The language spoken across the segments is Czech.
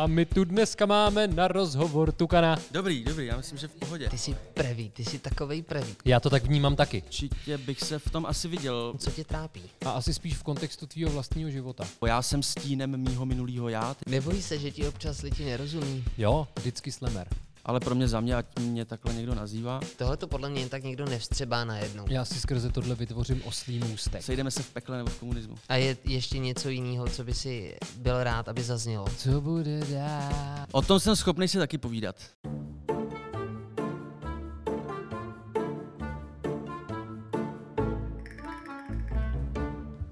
A my tu dneska máme na rozhovor Tukana. Dobrý, dobrý, já myslím, že v pohodě. Ty jsi prevý, ty jsi takovej prevý. Já to tak vnímám taky. Určitě bych se v tom asi viděl. Co tě trápí? A asi spíš v kontextu tvýho vlastního života. Já jsem stínem mýho minulého já, Neboj se, že ti občas lidi nerozumí. Jo, vždycky slemer. Ale pro mě za mě, ať mě takhle někdo nazývá. Tohle to podle mě jen tak někdo nevstřebá najednou. Já si skrze tohle vytvořím oslý můstek. Sejdeme se v pekle nebo v komunismu. A je ještě něco jiného, co by si byl rád, aby zaznělo. Co bude dál? O tom jsem schopný si taky povídat.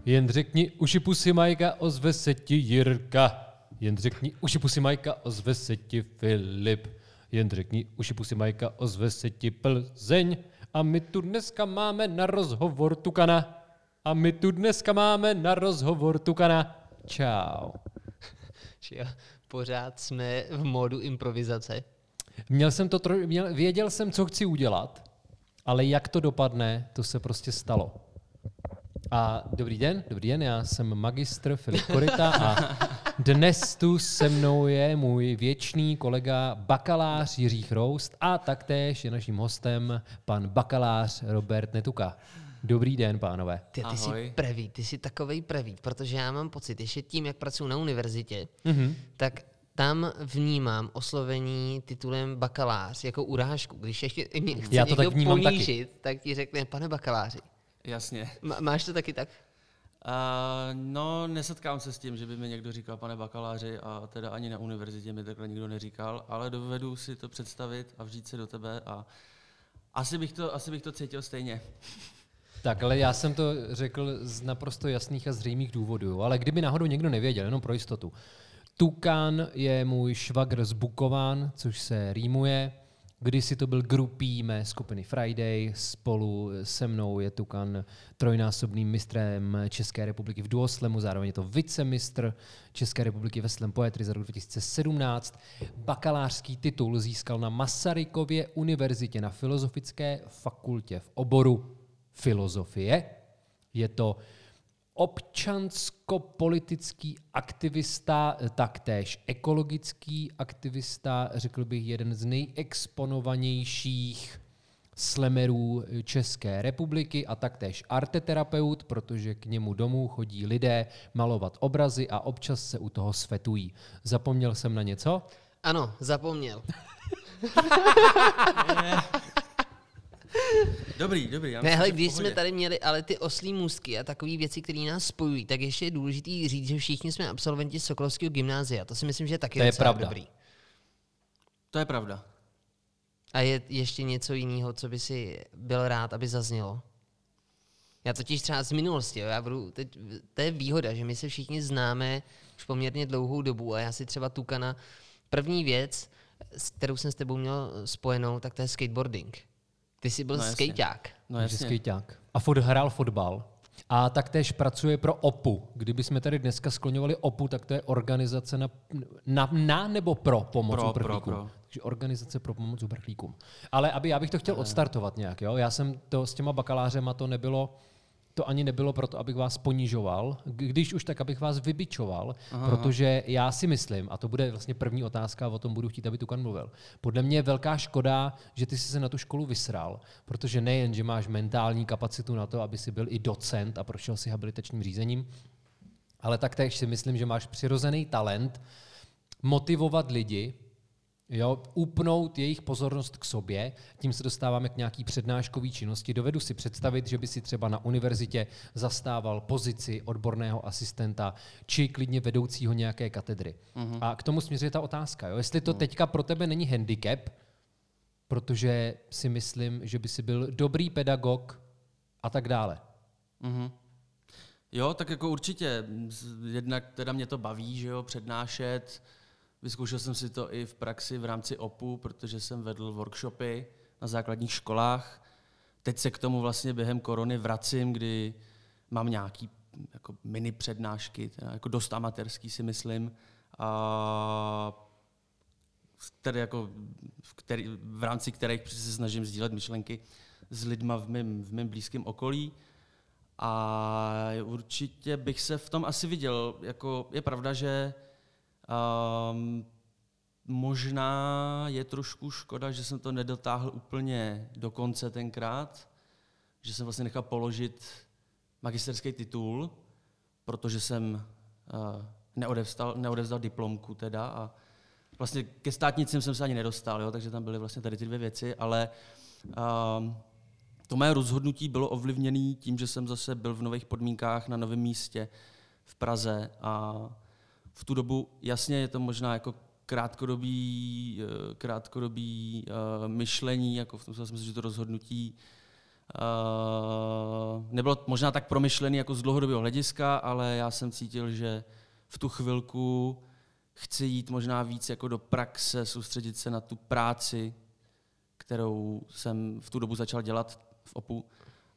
Jen řekni uši pusy Majka, ozve se ti Jirka. Jen řekni uši pusy Majka, ozve se ti Filip. Jen řekni uši pusy Majka, ozve se ti Plzeň. A my tu dneska máme na rozhovor Tukana. A my tu dneska máme na rozhovor Tukana. Čau. Pořád jsme v módu improvizace. Měl jsem to, tro... měl... věděl jsem, co chci udělat, ale jak to dopadne, to se prostě stalo. A dobrý den, dobrý den, já jsem magistr Filip Korita a dnes tu se mnou je můj věčný kolega bakalář Jiří Chroust a taktéž je naším hostem pan bakalář Robert Netuka. Dobrý den, pánové. Ty, ty jsi prevý, ty jsi takovej prevý, protože já mám pocit, ještě tím, jak pracuji na univerzitě, Mhm. tak tam vnímám oslovení titulem bakalář jako urážku. Když ještě mě chce Já to tak někdo taky. ponížit, tak ti řekne, pane bakaláři. Jasně. Má, máš to taky tak? Uh, no, nesetkám se s tím, že by mi někdo říkal, pane bakaláři, a teda ani na univerzitě mi takhle nikdo neříkal, ale dovedu si to představit a vžít se do tebe a asi bych to, asi bych to cítil stejně. Tak, ale já jsem to řekl z naprosto jasných a zřejmých důvodů. Ale kdyby náhodou někdo nevěděl, jenom pro jistotu. Tukan je můj švagr z Bukovan, což se rýmuje. Kdysi to byl grupí mé skupiny Friday, spolu se mnou je Tukan trojnásobným mistrem České republiky v duoslemu, zároveň je to vicemistr České republiky ve slam poetry za rok 2017. Bakalářský titul získal na Masarykově univerzitě na Filozofické fakultě v oboru filozofie. Je to občansko-politický aktivista, taktéž ekologický aktivista, řekl bych jeden z nejexponovanějších slemerů České republiky a taktéž arteterapeut, protože k němu domů chodí lidé malovat obrazy a občas se u toho svetují. Zapomněl jsem na něco? Ano, zapomněl. Dobrý, dobrý. Já Ne, hele, když jsme tady měli ale ty oslí můzky a takové věci, které nás spojují, tak ještě je důležité říct, že všichni jsme absolventi Sokolovského gymnázia. To si myslím, že je taky To je pravda. dobrý. To je pravda. A je ještě něco jiného, co by si byl rád, aby zaznělo? Já totiž třeba z minulosti, jo, já budu, teď, to je výhoda, že my se všichni známe už poměrně dlouhou dobu a já si třeba Tukana, první věc, s kterou jsem s tebou měl spojenou, tak to je skateboarding. Ty jsi byl No no, jasně. skejťák. No jasně. Skejťák. A fot hrál fotbal. A taktéž pracuje pro OPU. Kdyby jsme tady dneska skloňovali OPU, tak to je organizace na, na, na nebo pro pomoc Pro, pro, uprchlíkům. pro. Takže organizace pro pomoc uprchlíkům. Ale aby, já bych to chtěl odstartovat nějak. Jo? Já jsem to s těma bakalářema to nebylo, to ani nebylo proto, abych vás ponižoval, když už tak, abych vás vybičoval, aha, protože já si myslím, a to bude vlastně první otázka, a o tom budu chtít, aby Tukan mluvil. Podle mě je velká škoda, že ty jsi se na tu školu vysral, protože nejen, že máš mentální kapacitu na to, aby si byl i docent a prošel si habilitačním řízením, ale taktéž si myslím, že máš přirozený talent motivovat lidi, Jo, upnout jejich pozornost k sobě, tím se dostáváme k nějaký přednáškové činnosti. Dovedu si představit, že by si třeba na univerzitě zastával pozici odborného asistenta či klidně vedoucího nějaké katedry. Uh-huh. A k tomu směřuje ta otázka. Jo? Jestli to teďka pro tebe není handicap, protože si myslím, že by si byl dobrý pedagog a tak dále. Mhm. Jo, tak jako určitě. Jednak teda mě to baví, že jo, přednášet. Vyzkoušel jsem si to i v praxi v rámci OPU, protože jsem vedl workshopy na základních školách. Teď se k tomu vlastně během korony vracím, kdy mám nějaký jako mini přednášky, teda jako dost amatérský si myslím. A který jako, v, který, v rámci kterých se snažím sdílet myšlenky s lidma v mém, v mém blízkém okolí. A určitě bych se v tom asi viděl. Jako, je pravda, že um, možná je trošku škoda, že jsem to nedotáhl úplně do konce tenkrát, že jsem vlastně nechal položit magisterský titul, protože jsem uh, neodevzdal, neodevzdal diplomku teda a vlastně ke státnicím jsem se ani nedostal, jo, takže tam byly vlastně tady ty dvě věci, ale uh, to moje rozhodnutí bylo ovlivněné tím, že jsem zase byl v nových podmínkách na novém místě v Praze a v tu dobu, jasně je to možná jako krátkodobý, eh, krátkodobý uh, myšlení, jako v tom smyslu, že to rozhodnutí uh, nebylo možná tak promyšlený jako z dlouhodobého hlediska, ale já jsem cítil, že v tu chvilku chci jít možná víc jako do praxe, soustředit se na tu práci, kterou jsem v tu dobu začal dělat v OPU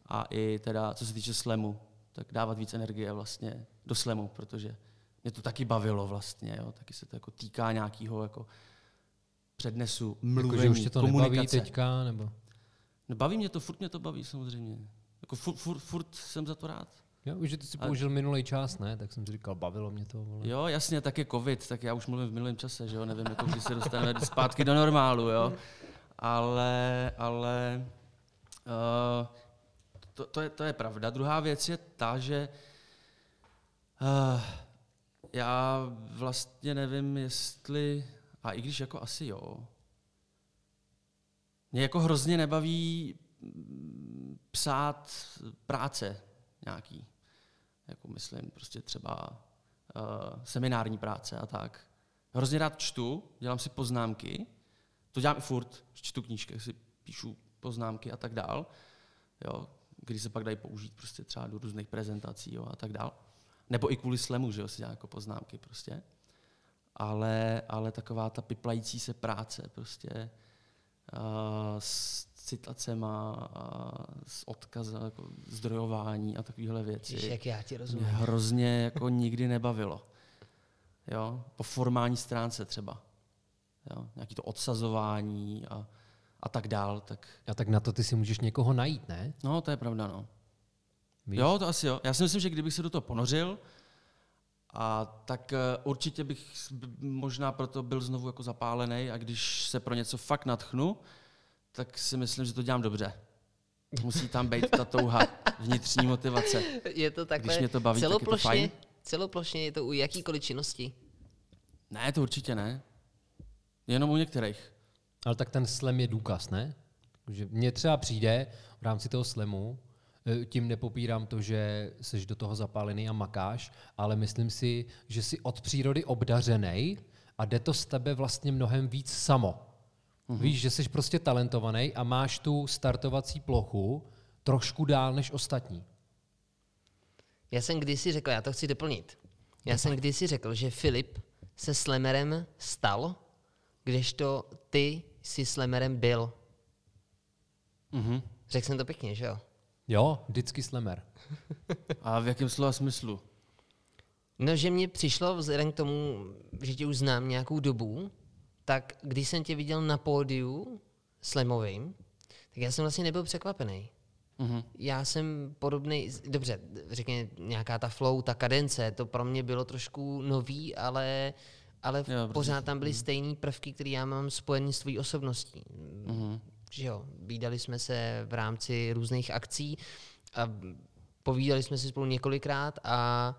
a i teda, co se týče slemu, tak dávat víc energie vlastně do slemu, protože mě to taky bavilo vlastně, jo, taky se to jako týká nějakého jako přednesu, mluvení, jako, že už tě to komunikace. nebaví teďka, nebo? No, baví mě to, furt mě to baví samozřejmě. Jako furt, furt, furt jsem za to rád. Jo, už ty si použil a... minulý čas, ne? Tak jsem si říkal, bavilo mě to. Vole. Jo, jasně, tak je covid, tak já už mluvím v minulém čase, že jo, nevím, jako kdy se dostaneme zpátky do normálu, jo. Ale, ale uh, to, to, je, to je pravda. Druhá věc je ta, že uh, já vlastně nevím, jestli, a i když jako asi jo, mě jako hrozně nebaví mm, psát práce nějaký. Jako myslím prostě třeba uh, seminární práce a tak. Hrozně rád čtu, dělám si poznámky, to dělám i furt, čtu knížky, si píšu poznámky a tak dál, jo, když se pak dají použít prostě třeba do různých prezentací jo, a tak dál. Nebo i kvůli slemu, že jo, si dělám jako poznámky prostě. Ale, ale taková ta piplající se práce prostě uh, s citacema, a s odkazem, jako zdrojování a takovéhle věci. Víš, jak já ti rozumím. Mě hrozně jako nikdy nebavilo. Jo? Po formální stránce třeba. Jo? Nějaký to odsazování a, a tak dál. Tak... A tak na to ty si můžeš někoho najít, ne? No, to je pravda, no. Víš? Jo, to asi jo. Já si myslím, že kdybych se do toho ponořil, a tak uh, určitě bych možná proto byl znovu jako zapálený a když se pro něco fakt natchnu, tak si myslím, že to dělám dobře. Musí tam být ta touha, vnitřní motivace. Je to takhle Když mě to baví, celoplošně, tak je to fajn. Celoplošně je to u jakýkoliv činnosti? Ne, to určitě ne. Jenom u některých. Ale tak ten slam je důkaz, ne? Že mně třeba přijde v rámci toho slemu, eh, tím nepopírám to, že jsi do toho zapálený a makáš, ale myslím si, že jsi od přírody obdařený a jde to z tebe vlastně mnohem víc samo. Mm-hmm. Víš, že jsi prostě talentovaný a máš tu startovací plochu trošku dál než ostatní. Já jsem kdysi řekl, já to chci doplnit. Já jsem kdysi řekl, že Filip se slemerem stal, kdežto ty si slemerem byl. Mm-hmm. Řekl jsem to pěkně, že jo? Jo, vždycky slemer. A v jakém slova smyslu? No, že mně přišlo vzhledem k tomu, že tě už znám nějakou dobu, tak když jsem tě viděl na pódiu slemovým, tak já jsem vlastně nebyl překvapený. Mm-hmm. Já jsem podobný, dobře, řekněme nějaká ta flow, ta kadence, to pro mě bylo trošku nový, ale, ale jo, pořád tam byly stejné prvky, které já mám spojený s tvojí osobností. Mm-hmm. Že jo, výdali jsme se v rámci různých akcí a povídali jsme si spolu několikrát a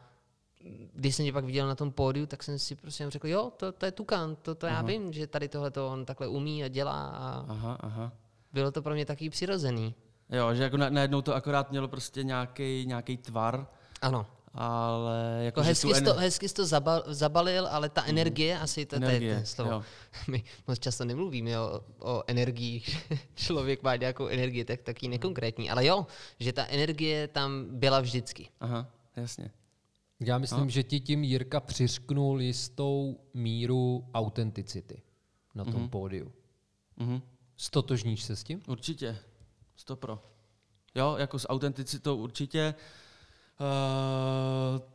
když jsem tě pak viděl na tom pódiu, tak jsem si prostě řekl, jo, to, to je Tukan, to, to já aha. vím, že tady tohle to on takhle umí a dělá a aha, aha. bylo to pro mě takový přirozený. Jo, že jako najednou to akorát mělo prostě nějaký tvar. Ano. Ale jako, hezky, jsi to, hezky jsi to zabal, zabalil, ale ta energie, mm. asi to, energie, to je ten slovo. Jo. My moc často nemluvíme o, o energii, člověk má nějakou energii, tak taky nekonkrétní. Ale jo, že ta energie tam byla vždycky. Aha, jasně. Já myslím, no. že ti tím Jirka přiřknul jistou míru autenticity na tom mm-hmm. pódiu. Mm-hmm. Stotožníš se s tím? Určitě. Stopro. Jo, jako s autenticitou určitě. Uh,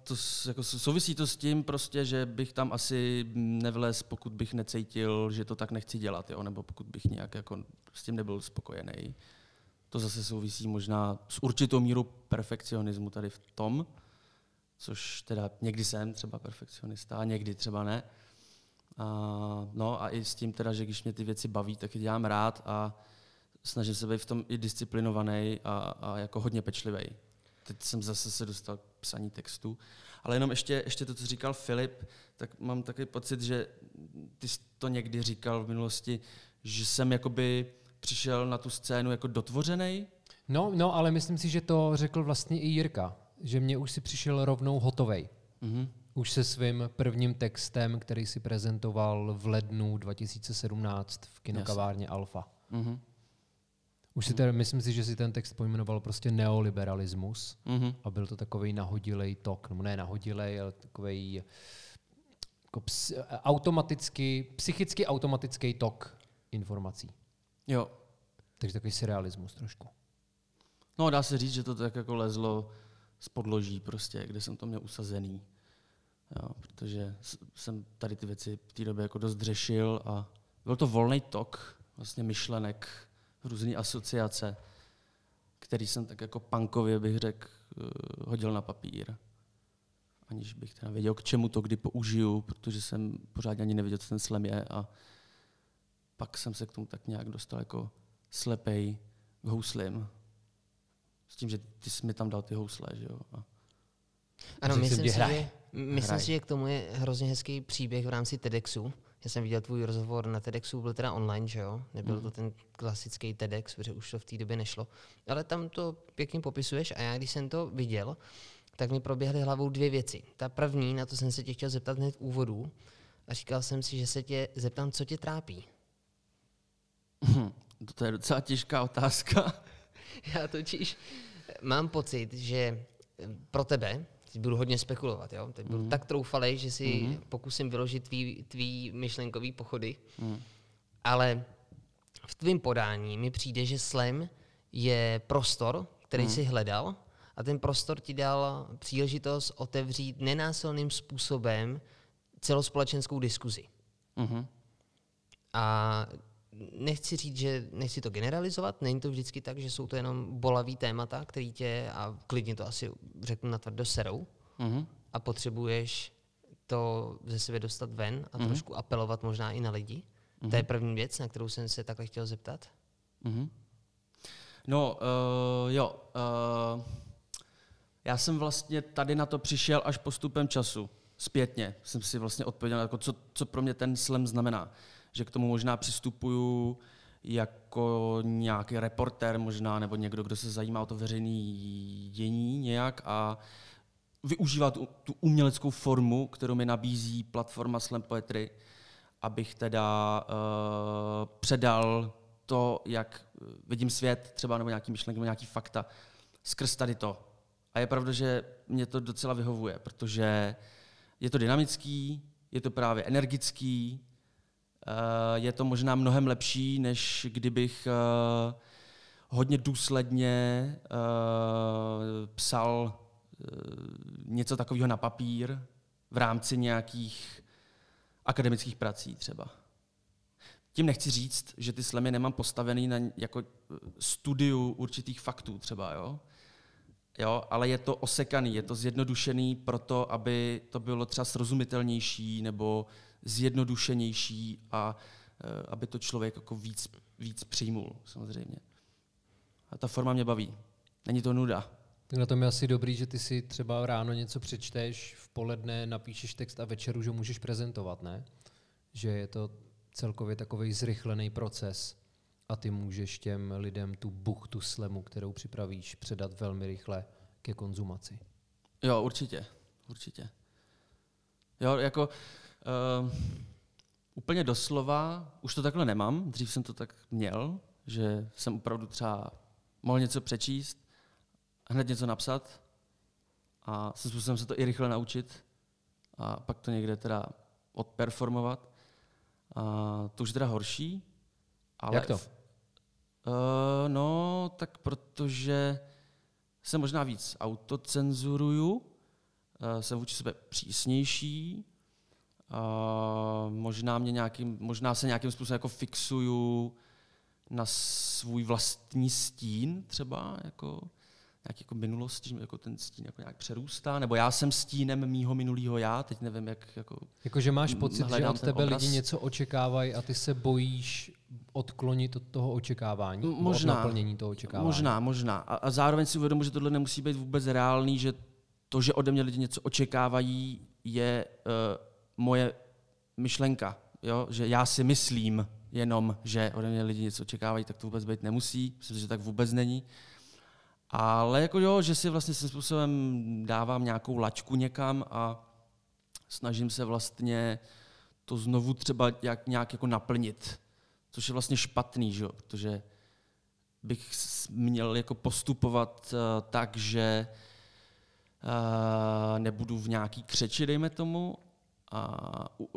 to jako souvisí to s tím prostě, že bych tam asi nevlez, pokud bych necítil, že to tak nechci dělat, jo? nebo pokud bych nějak jako s tím nebyl spokojený. To zase souvisí možná s určitou mírou perfekcionismu tady v tom, což teda někdy jsem třeba perfekcionista, a někdy třeba ne. A no a i s tím teda, že když mě ty věci baví, tak je dělám rád a snažím se být v tom i disciplinovaný a, a jako hodně pečlivý. Teď jsem zase se dostal k psaní textu. Ale jenom ještě, ještě to, co říkal Filip, tak mám takový pocit, že ty jsi to někdy říkal v minulosti, že jsem jakoby přišel na tu scénu jako dotvořený. No, no, ale myslím si, že to řekl vlastně i Jirka, že mě už si přišel rovnou hotovej. Mm-hmm. Už se svým prvním textem, který si prezentoval v lednu 2017 v kinokavárně Alfa. Mm-hmm. Už si teda, myslím si, že si ten text pojmenoval prostě neoliberalismus Mm-hmm. a byl to takový nahodilej tok, no ne nahodilej, ale takový jako ps, automaticky, psychicky automatický tok informací. Jo. Takže takový surrealismus trošku. No dá se říct, že to tak jako lezlo z podloží prostě, kde jsem to měl usazený. Jo, protože jsem tady ty věci v té době jako dost řešil a byl to volný tok vlastně myšlenek, různé asociace, který jsem tak jako punkově bych řekl eh, hodil na papír. Aniž bych teda věděl, k čemu to kdy použiju, protože jsem pořádně ani nevěděl, co ten slam je a pak jsem se k tomu tak nějak dostal jako slepej k houslim. S tím, že ty jsi mi tam dal ty housle, že jo. A Ano, myslím si, že, myslím si, že k tomu je hrozně hezký příběh v rámci TEDxu. Já jsem viděl tvůj rozhovor na TEDxu, byl teda online, že jo? Nebyl Mhm. to ten klasický TEDx, protože už to v té době nešlo. Ale tam to pěkně popisuješ a já, když jsem to viděl, tak mi proběhly hlavou dvě věci. Ta první, na to jsem se tě chtěl zeptat hned v úvodu, a říkal jsem si, že se tě zeptám, co tě trápí. to je docela těžká otázka. Já totiž mám pocit, že pro tebe, teď budu hodně spekulovat, jo? teď budu tak troufalej, že si pokusím vyložit tvý, tvý myšlenkový pochody, Mm. ale v tvém podání mi přijde, že slam je prostor, který si hledal a ten prostor ti dal příležitost otevřít nenásilným způsobem celospolečenskou diskuzi. Mhm. A nechci říct, že nechci to generalizovat, není to vždycky tak, že jsou to jenom bolavý témata, který tě, a klidně to asi řeknu natvrdo, serou Mhm. a potřebuješ to ze sebe dostat ven a trošku apelovat možná i na lidi. To je první věc, na kterou jsem se takhle chtěl zeptat. Mhm. No, uh, jo. Uh, já jsem vlastně tady na to přišel až postupem času. Zpětně jsem si vlastně odpověděl, jako co, co pro mě ten slam znamená. Že k tomu možná přistupuju jako nějaký reportér možná, nebo někdo, kdo se zajímá o to veřejné dění nějak a využívá tu, tu uměleckou formu, kterou mi nabízí platforma Slam Poetry, abych teda uh, předal to, jak vidím svět, třeba nebo nějaký myšlenky, nebo nějaký fakta, skrz tady to. A je pravda, že mě to docela vyhovuje, protože je to dynamický, je to právě energický, je to možná mnohem lepší, než kdybych uh, hodně důsledně uh, psal uh, něco takového na papír v rámci nějakých akademických prací třeba. Tím nechci říct, že ty slamy nemám postavený na jako eh, studiu určitých faktů třeba, jo? Jo, ale je to osekaný, je to zjednodušený proto, aby to bylo třeba srozumitelnější nebo zjednodušenější a e, aby to člověk jako víc, víc přijmul, samozřejmě. A ta forma mě baví. Není to nuda. Tak na tom je asi dobrý, že ty si třeba ráno něco přečteš, v poledne napíšeš text a večer už ho můžeš prezentovat, ne? Že je to celkově takový zrychlený proces a ty můžeš těm lidem tu buchtu slemu, kterou připravíš, předat velmi rychle ke konzumaci. Jo, určitě. Určitě. Jo, jako uh, úplně doslova, už to takhle nemám, dřív jsem to tak měl, že jsem opravdu třeba mohl něco přečíst, hned něco napsat a se způsobem se to i rychle naučit a pak to někde teda odperformovat. A to už je teda horší. Ale Jak to? v- Uh, no, tak protože se možná víc autocenzuruju, uh, jsem vůči sebe přísnější, uh, možná, mě nějakým, možná se nějakým způsobem jako fixuju na svůj vlastní stín třeba, jako nějaký jako minulosti, že jako ten stín jako nějak přerůstá, nebo já jsem stínem mýho minulého já, teď nevím, jak jako... Jakože máš pocit, že od tebe obraz. lidi něco očekávají a ty se bojíš odklonit od toho očekávání? Možná. Od naplnění toho očekávání? Možná, možná. A, a zároveň si uvědomuji, že tohle nemusí být vůbec reálný, že to, že ode mě lidi něco očekávají, je uh, moje myšlenka. Jo? Že já si myslím jenom, že ode mě lidi něco očekávají, tak to vůbec být nemusí. Myslím, že tak vůbec není. Ale jako jo, že si vlastně svým způsobem dávám nějakou lačku někam a snažím se vlastně to znovu třeba jak, nějak jako naplnit. Což je vlastně špatný, že jo? protože bych měl jako postupovat uh, tak, že uh, nebudu v nějaký křeči, dejme tomu, a uh,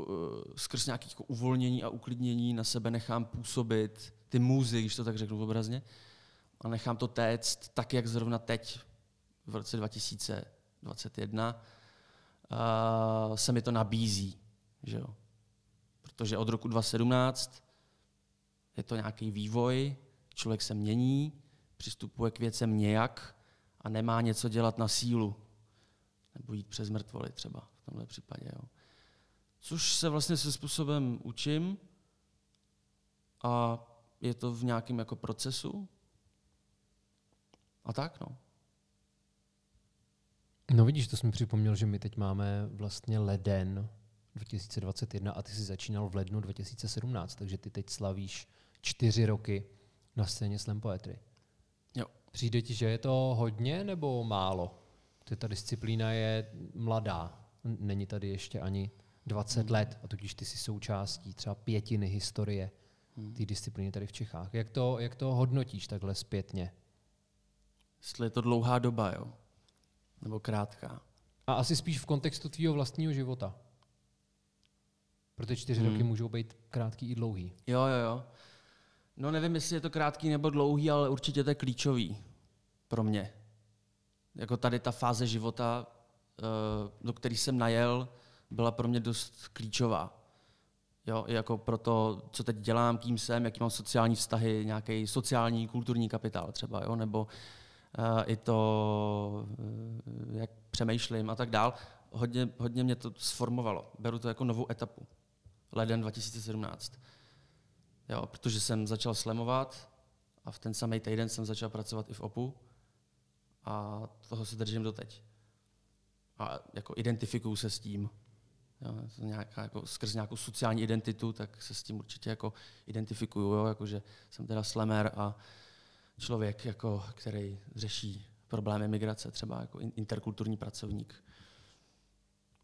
skrz nějaké jako uvolnění a uklidnění na sebe nechám působit ty můzy, když to tak řeknu obrazně, a nechám to téct tak, jak zrovna teď v roce 2021 uh, se mi to nabízí. Že jo? Protože od roku 2017 je to nějaký vývoj, člověk se mění, přistupuje k věcem nějak a nemá něco dělat na sílu. Nebo jít přes mrtvoly třeba v tomhle případě. Jo. Což se vlastně se způsobem učím a je to v nějakém jako procesu. A tak, no. No vidíš, to jsi mi připomněl, že my teď máme vlastně leden 2021 a ty jsi začínal v lednu 2017, takže ty teď slavíš čtyři roky na scéně Slam Poetry. Jo. Přijde ti, že je to hodně nebo málo? Ty ta disciplína je mladá, není tady ještě ani 20 let a tudíž ty jsi součástí třeba pětiny historie té disciplíny tady v Čechách. Jak to, jak to hodnotíš takhle zpětně? Jestli je to dlouhá doba, jo. Nebo krátká. A asi spíš v kontextu tvýho vlastního života. Protože čtyři Hmm. roky můžou být krátký i dlouhý. Jo, jo, jo. No nevím, jestli je to krátký nebo dlouhý, ale určitě to je klíčový pro mě. Jako tady ta fáze života, eh, do které jsem najel, byla pro mě dost klíčová. Jo, jako pro to, co teď dělám, kým jsem, jaký mám sociální vztahy, nějaký sociální, kulturní kapitál třeba, jo, nebo uh, i to, uh, jak přemýšlím a tak dál. Hodně, hodně mě to sformovalo. Beru to jako novou etapu. Leden 2017. Jo, protože jsem začal slemovat a v ten samý týden jsem začal pracovat i v OPU a toho se držím doteď. A jako identifikuju se s tím. Nějaká, jako, skrz nějakou sociální identitu, tak se s tím určitě jako identifikuju, jo, jako, že jsem teda slemer a člověk, jako, který řeší problémy migrace, třeba jako in- interkulturní pracovník.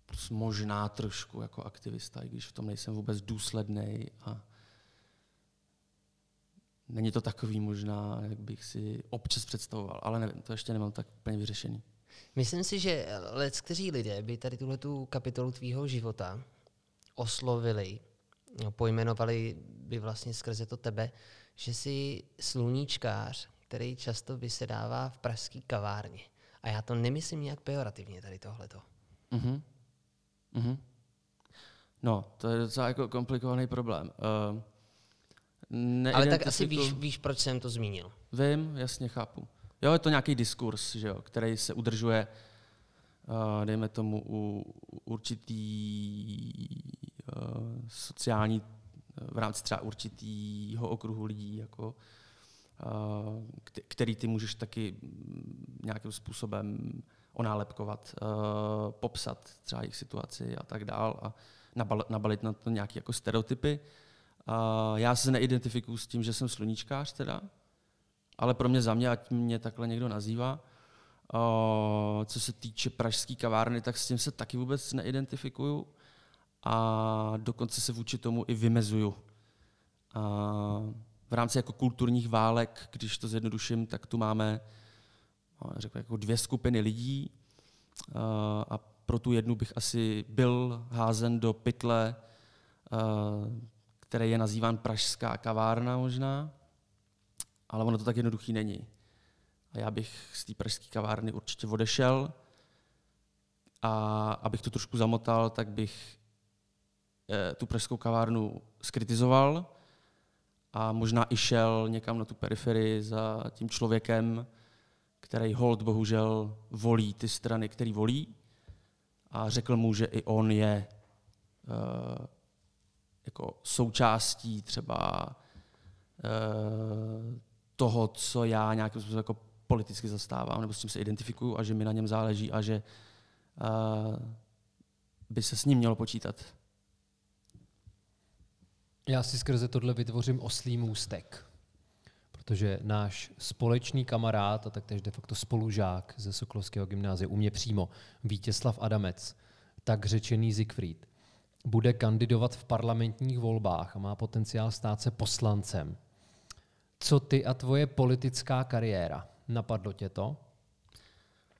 Plus možná trošku jako aktivista, i když v tom nejsem vůbec důsledný a není to takový možná, jak bych si občas představoval, ale nevím, to ještě nemám tak úplně vyřešený. Myslím si, že lec, kteří lidé by tady tuhle kapitolu tvýho života oslovili, no, pojmenovali by vlastně skrze to tebe, že jsi sluníčkář, který často vysedává v pražské kavárně. A já to nemyslím nějak pejorativně tady tohleto. Mhm. Mhm. No, to je docela jako komplikovaný problém. Uh, Ale tak asi víš, víš, proč jsem to zmínil. Vím, jasně chápu. Jo, je to nějaký diskurs, že jo, který se udržuje, uh, dejme tomu, u určitý uh, sociální, v rámci třeba určitýho okruhu lidí, jako, uh, kte- který ty můžeš taky mm, nějakým způsobem onálepkovat, uh, popsat třeba jejich situaci a tak dál a nabal, nabalit na to nějaké jako stereotypy. Uh, já se neidentifikuju s tím, že jsem sluníčkář teda, ale pro mě za mě, ať mě takhle někdo nazývá. Uh, co se týče pražské kavárny, tak s tím se taky vůbec neidentifikuju a dokonce se vůči tomu i vymezuju. Uh, v rámci jako kulturních válek, když to zjednoduším, tak tu máme no, řekl, jako dvě skupiny lidí a pro tu jednu bych asi byl házen do pytle, uh, který je nazýván Pražská kavárna možná, ale ono to tak jednoduchý není. A já bych z té pražské kavárny určitě odešel a abych to trošku zamotal, tak bych eh, tu pražskou kavárnu skritizoval a možná i šel někam na tu periferii za tím člověkem, který hold bohužel volí ty strany, který volí a řekl mu, že i on je uh, jako součástí třeba uh, toho, co já nějakým způsobem jako politicky zastávám, nebo s tím se identifikuju a že mi na něm záleží a že uh, by se s ním mělo počítat. Já si skrze tohle vytvořím oslý můstek, protože náš společný kamarád a taktéž de facto spolužák ze Sokolovského gymnázia, u mě přímo, Vítězslav Adamec, tak řečený Siegfried, bude kandidovat v parlamentních volbách a má potenciál stát se poslancem. Co ty a tvoje politická kariéra? Napadlo tě to?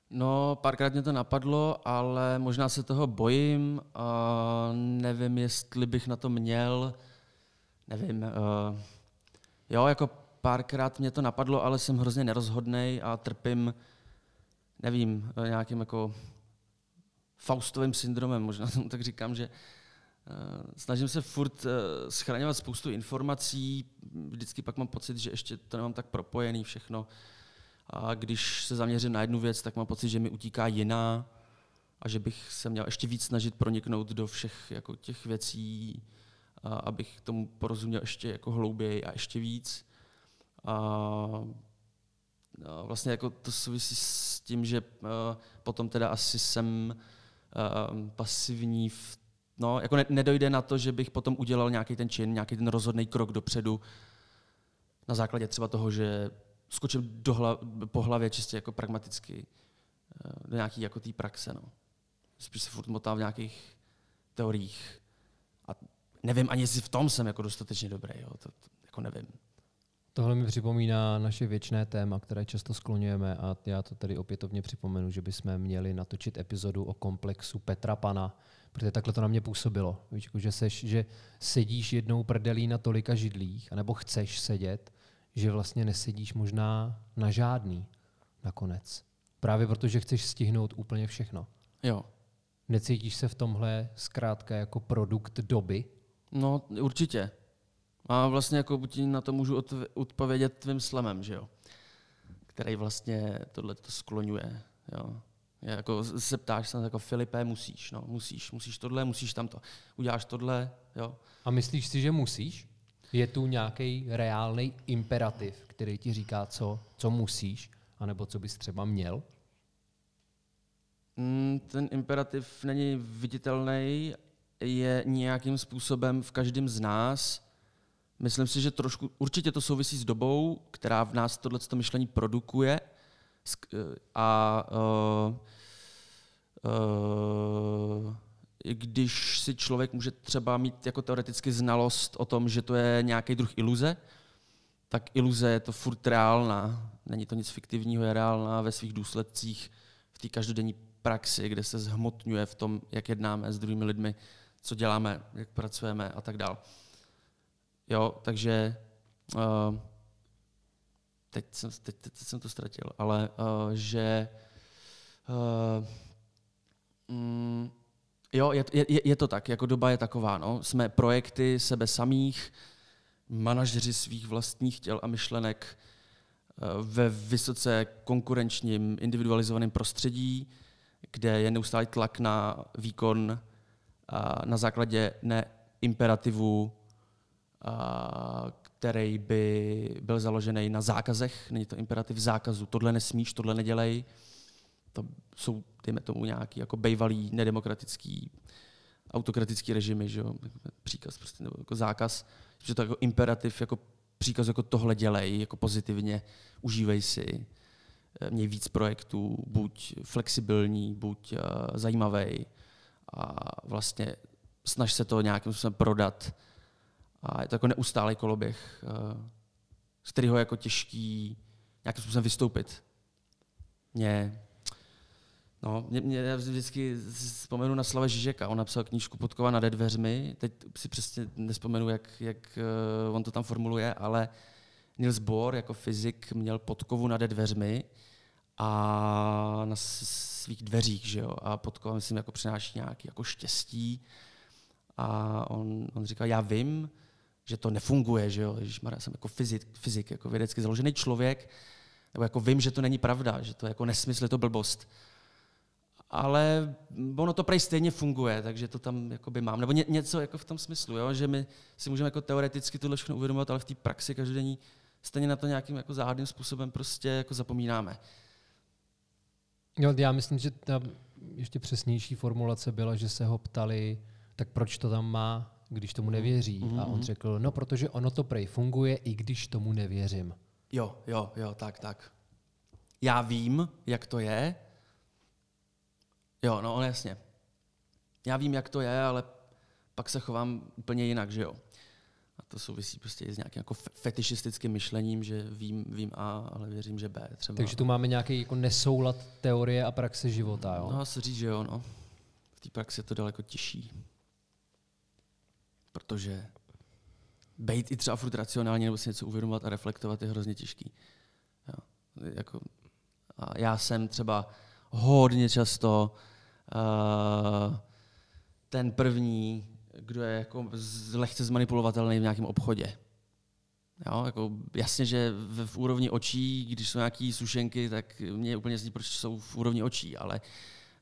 No, párkrát mě to napadlo, ale možná se toho bojím. A nevím, jestli bych na to měl. Nevím. Uh, jo, jako párkrát mě to napadlo, ale jsem hrozně nerozhodný a trpím, nevím, nějakým jako Faustovým syndromem, možná tomu tak říkám, že uh, snažím se furt uh, schraňovat spoustu informací, vždycky pak mám pocit, že ještě to nemám tak propojený všechno. A když se zaměřím na jednu věc, tak mám pocit, že mi utíká jiná a že bych se měl ještě víc snažit proniknout do všech jako těch věcí, a abych tomu porozuměl ještě jako hlouběji a ještě víc. A, vlastně jako to souvisí s tím, že potom teda asi jsem pasivní v No, jako ne, nedojde na to, že bych potom udělal nějaký ten čin, nějaký ten rozhodný krok dopředu na základě třeba toho, že skočím do hla, po hlavě čistě jako pragmaticky eh, do nějaký jako té praxe. No. Spíš se furt motám v nějakých teoriích. A nevím ani, jestli v tom jsem jako dostatečně dobrý. Jo. To, to, jako nevím. Tohle mi připomíná naše věčné téma, které často skloňujeme a já to tady opětovně připomenu, že bychom měli natočit epizodu o komplexu Petra Pana, protože takhle to na mě působilo. Víš, jako, že, seš, že sedíš jednou prdelí na tolika židlích, anebo chceš sedět, že vlastně nesedíš možná na žádný nakonec. Právě protože chceš stihnout úplně všechno. Jo. Necítíš se v tomhle zkrátka jako produkt doby? No, určitě. A vlastně jako buď na to můžu odpovědět tvým slemem, že jo? Který vlastně tohle to skloňuje. Jo? Je jako se ptáš se jako Filipe, musíš, no, musíš, musíš tohle, musíš tamto. Uděláš tohle, jo. A myslíš si, že musíš? Je tu nějaký reálný imperativ, který ti říká, co, co musíš, anebo co bys třeba měl? Mm, ten imperativ není viditelný, je nějakým způsobem v každém z nás. Myslím si, že trošku, určitě to souvisí s dobou, která v nás tohle myšlení produkuje. A uh, uh, když si člověk může třeba mít jako teoreticky znalost o tom, že to je nějaký druh iluze, tak iluze je to furt reálná. Není to nic fiktivního, je reálná ve svých důsledcích v té každodenní praxi, kde se zhmotňuje v tom, jak jednáme s druhými lidmi, co děláme, jak pracujeme a tak dále. Jo, takže uh, teď, jsem, teď, teď jsem to ztratil, ale uh, že uh, mm, Jo, je, je, je to tak, jako doba je taková. No. Jsme projekty sebe samých, manažeři svých vlastních těl a myšlenek eh, ve vysoce konkurenčním, individualizovaném prostředí, kde je neustálý tlak na výkon a na základě neimperativů, který by byl založený na zákazech. Není to imperativ zákazu. Tohle nesmíš, tohle nedělej to jsou, dejme tomu, nějaký jako bejvalý nedemokratický autokratický režimy, že jo? příkaz prostě, nebo jako zákaz, že to jako imperativ, jako příkaz jako tohle dělej, jako pozitivně, užívej si, eh, měj víc projektů, buď flexibilní, buď uh, zajímavý a vlastně snaž se to nějakým způsobem prodat. A je to jako neustálý koloběh, uh, z kterého je jako těžký nějakým způsobem vystoupit. Mě No, mě, mě, já vždycky vzpomenu na Slava Žižeka. On napsal knížku Podkova nad dveřmi. Teď si přesně nespomenu, jak, jak uh, on to tam formuluje, ale Niels Bohr jako fyzik měl podkovu nad dveřmi a na svých dveřích, že jo. A podkova, myslím, jako přináší nějaký jako štěstí. A on, on říkal, já vím, že to nefunguje, že jo. Ježišmarja, jsem jako fyzik, fyzik, jako vědecky založený člověk, nebo jako vím, že to není pravda, že to je jako nesmysl, je to blbost. Ale ono to prej stejně funguje, takže to tam mám. Nebo ně, něco jako v tom smyslu, jo? že my si můžeme jako teoreticky tohle všechno uvědomovat, ale v té praxi každodenní stejně na to nějakým jako záhadným způsobem prostě jako zapomínáme. Jo, já myslím, že ta ještě přesnější formulace byla, že se ho ptali, tak proč to tam má, když tomu nevěří. Mm-hmm. A on řekl, no protože ono to prej funguje, i když tomu nevěřím. Jo, jo, jo, tak, tak. Já vím, jak to je. Jo, no jasně. Já vím, jak to je, ale pak se chovám úplně jinak, že jo. A to souvisí prostě i s nějakým jako fetišistickým myšlením, že vím, vím A, ale věřím, že B třeba. Takže tu máme nějaký jako nesoulad teorie a praxe života, jo? No, asi říct, že jo, no. V té praxi je to daleko těžší. Protože být i třeba furt racionální nebo si něco uvědomovat a reflektovat je hrozně těžký. Jo. Jako, a já jsem třeba hodně často uh, ten první, kdo je jako lehce zmanipulovatelný v nějakém obchodě. Jo, jako jasně, že v, v úrovni očí, když jsou nějaké sušenky, tak mě úplně zní, proč jsou v úrovni očí, ale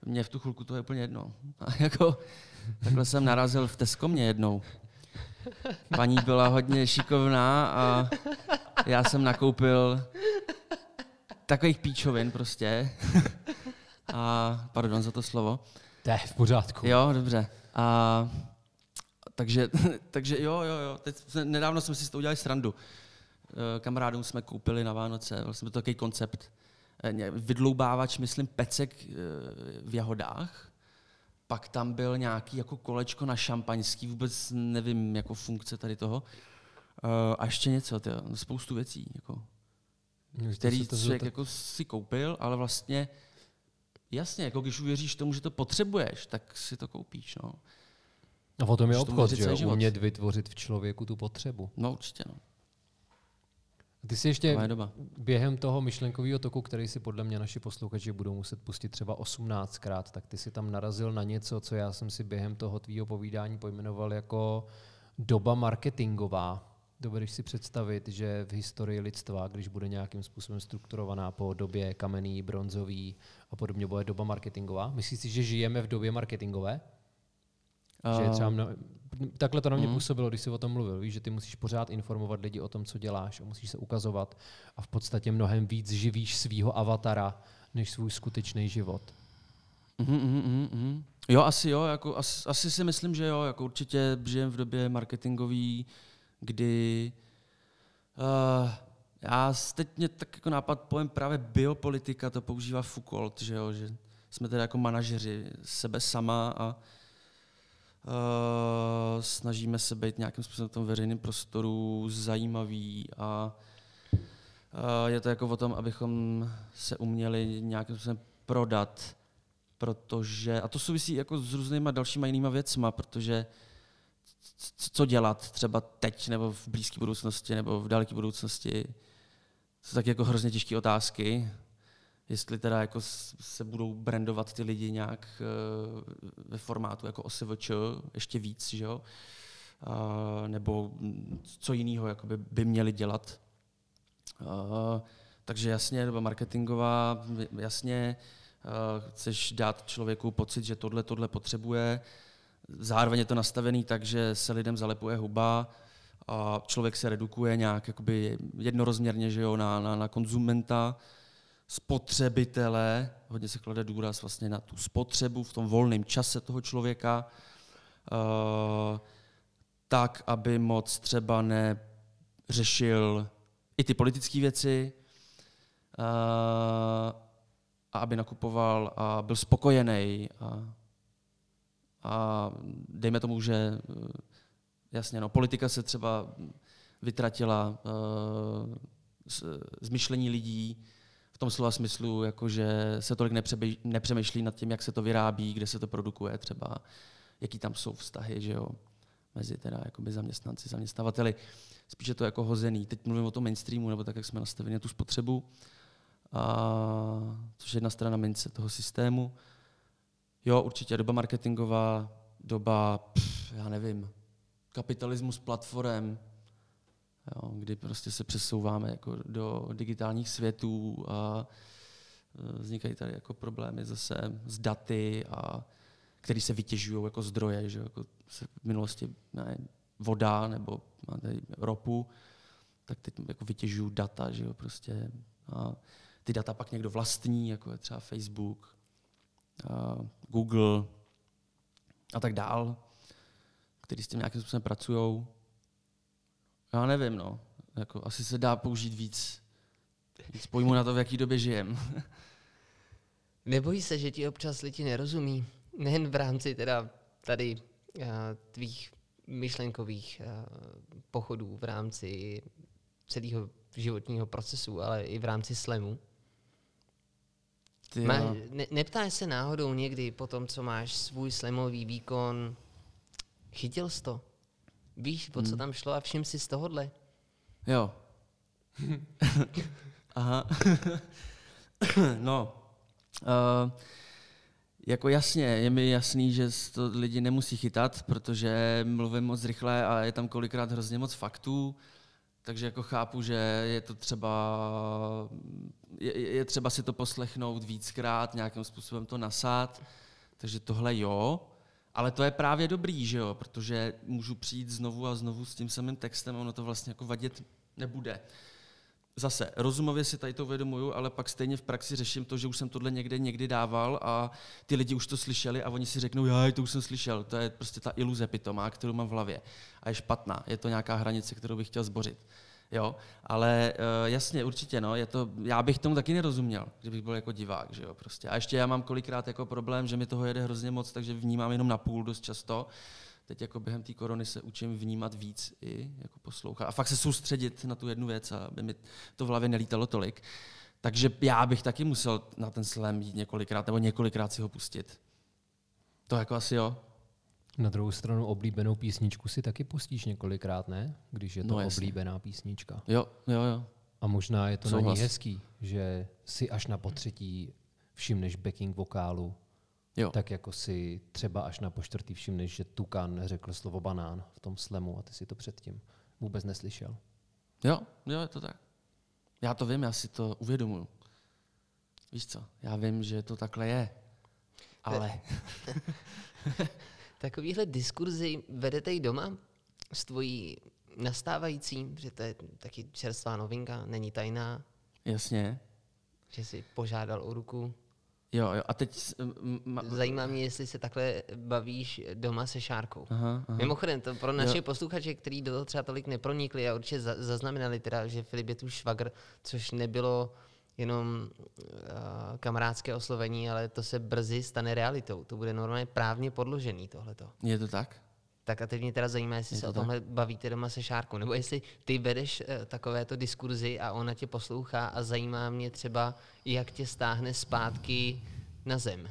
mě v tu chvilku to je úplně jedno. A jako, takhle jsem narazil v Tesco mě jednou. Paní byla hodně šikovná a já jsem nakoupil takových píčovin prostě. A pardon za to slovo. To je v pořádku. Jo, dobře. A takže, takže jo, jo, jo. Teď, nedávno jsme si s to udělali srandu. Eh, kamarádům jsme koupili na Vánoce, vlastně to takový koncept. Eh, vydloubávač, myslím, pecek eh, v jahodách. Pak tam byl nějaký jako kolečko na šampaňský, vůbec nevím, jako funkce tady toho. A ještě něco, tyjo, spoustu věcí, jako, který to člověk to... jako si koupil, ale vlastně jasně, jako když uvěříš tomu, že to potřebuješ, tak si to koupíš. No. A o tom je obchod, že? Umět vytvořit v člověku tu potřebu. No určitě, no. Ty si ještě během toho myšlenkového toku, který si podle mě naši posluchači budou muset pustit třeba 18krát, tak ty si tam narazil na něco, co já jsem si během toho tvýho povídání pojmenoval jako doba marketingová. Dovedeš si představit, že v historii lidstva, když bude nějakým způsobem strukturovaná po době kamenný, bronzový a podobně, bude doba marketingová? Myslíš si, že žijeme v době marketingové? Uh, že třeba mno, takhle to na mě uh, působilo, když jsi o tom mluvil. Víš, že ty musíš pořád informovat lidi o tom, co děláš a musíš se ukazovat a v podstatě mnohem víc živíš svýho avatara, než svůj skutečný život. Uh, uh, uh, uh. Jo, asi jo, jako, asi, asi si myslím, že jo, jako určitě žijeme v době marketingový, kdy uh, já teď mě tak jako nápad pojem právě biopolitika, to používá Foucault, že jo, že jsme teda jako manažeři sebe sama a Uh, snažíme se být nějakým způsobem v tom veřejném prostoru zajímavý a uh, je to jako o tom, abychom se uměli nějakým způsobem prodat, protože, a to souvisí jako s různýma dalšíma jinýma věcma, protože co dělat třeba teď, nebo v blízké budoucnosti, nebo v daleké budoucnosti, jsou taky jako hrozně těžké otázky jestli teda jako se budou brandovat ty lidi nějak eh, ve formátu jako OSVČ ještě víc, že jo? Nebo co jiného jakoby by měli dělat. Takže jasně, doba marketingová, jasně, chceš dát člověku pocit, že tohle, tohle potřebuje, zároveň je to nastavený tak, že se lidem zalepuje huba, a člověk se redukuje nějak jednorozměrně že jo, na, na, na konzumenta, spotřebitele, hodně se klade důraz vlastně na tu spotřebu v tom volném čase toho člověka, uh, tak, aby moc třeba neřešil i ty politické věci uh, a aby nakupoval a byl spokojený a, a dejme tomu, že uh, jasně, no, politika se třeba vytratila z, z myšlení lidí, v tom slova smyslu, jako že se tolik nepřemýšlí nad tím, jak se to vyrábí, kde se to produkuje třeba, jaký tam jsou vztahy, že jo, mezi teda jakoby zaměstnanci, zaměstnavateli. Spíše to jako hozený. Teď mluvím o tom mainstreamu, nebo tak, jak jsme nastavili na tu spotřebu, a, což je jedna strana mince toho systému. Jo, určitě doba marketingová, doba, pff, já nevím, kapitalismus platform, jo, kdy prostě se přesouváme jako do digitálních světů a e, vznikají tady jako problémy zase s daty, a které se vytěžují jako zdroje, že jako se v minulosti ne, voda nebo máte ropu, tak teď jako vytěžují data, že jo, prostě. A ty data pak někdo vlastní, jako je třeba Facebook, a Google a tak dál, který s tím nějakým způsobem pracují. Já nevím, no. Jako, asi se dá použít víc, víc pojmu na to, v jaký době žijem. Nebojí se, že ti občas lidi nerozumí? Nejen v rámci teda tady uh, tvých myšlenkových uh, pochodů v rámci celého životního procesu, ale i v rámci slemu. Má, ne, neptáš se náhodou někdy po tom, co máš svůj slemový výkon, chytil jsi to? Víš, o co hmm. tam šlo a všim si z tohohle? Jo. Aha. no. Uh, jako jasně, je mi jasný, že to lidi nemusí chytat, protože mluvím moc rychle a je tam kolikrát hrozně moc faktů, takže jako chápu, že je to třeba, je, je třeba si to poslechnout víckrát, nějakým způsobem to nasát, takže tohle jo, ale to je právě dobrý, že jo, protože můžu přijít znovu a znovu s tím samým textem a ono to vlastně jako vadit nebude. Zase, rozumově si tady to uvědomuju, ale pak stejně v praxi řeším to, že už jsem tohle někde někdy dával a ty lidi už to slyšeli a oni si řeknou, já to už jsem slyšel. To je prostě ta iluze pitomá, kterou mám v hlavě. A je špatná. Je to nějaká hranice, kterou bych chtěl zbořit. Jo, ale uh, jasně, určitě, no, je to, já bych tomu taky nerozuměl, kdybych byl jako divák, že jo, prostě. A ještě já mám kolikrát jako problém, že mi toho jede hrozně moc, takže vnímám jenom na půl dost často. Teď jako během té korony se učím vnímat víc i jako poslouchat. A fakt se soustředit na tu jednu věc, aby mi to v hlavě nelítalo tolik. Takže já bych taky musel na ten slam jít několikrát, nebo několikrát si ho pustit. To jako asi jo. Na druhou stranu oblíbenou písničku si taky pustíš několikrát, ne? Když je to no, oblíbená písnička. Jo, jo, jo. A možná je to Souhlas. na ní hezký, že si až na potřetí všimneš backing vokálu, jo. tak jako si třeba až na poštvrtý všimneš, že Tukan řekl slovo banán v tom slemu a ty si to předtím vůbec neslyšel. Jo, jo, je to tak. Já to vím, já si to uvědomuju. Víš co, já vím, že to takhle je, ale... Takovýhle diskurzy vedete i doma s tvojí nastávající, že to je taky čerstvá novinka, není tajná. Jasně. Že jsi požádal o ruku. Jo, jo, a teď... Ma... Zajímá mě, jestli se takhle bavíš doma se Šárkou. Aha, aha. Mimochodem, to pro naše jo. posluchače, kteří do toho třeba tolik nepronikli a určitě zaznamenali teda, že Filip je tu švagr, což nebylo jenom uh, kamarádské oslovení, ale to se brzy stane realitou. To bude normálně právně podložený tohleto. Je to tak? Tak a teď mě teda zajímá, jestli je se to o tomhle tak? bavíte doma se Šárkou, nebo jestli ty vedeš uh, takovéto diskurzy a ona tě poslouchá a zajímá mě třeba, jak tě stáhne zpátky na zem.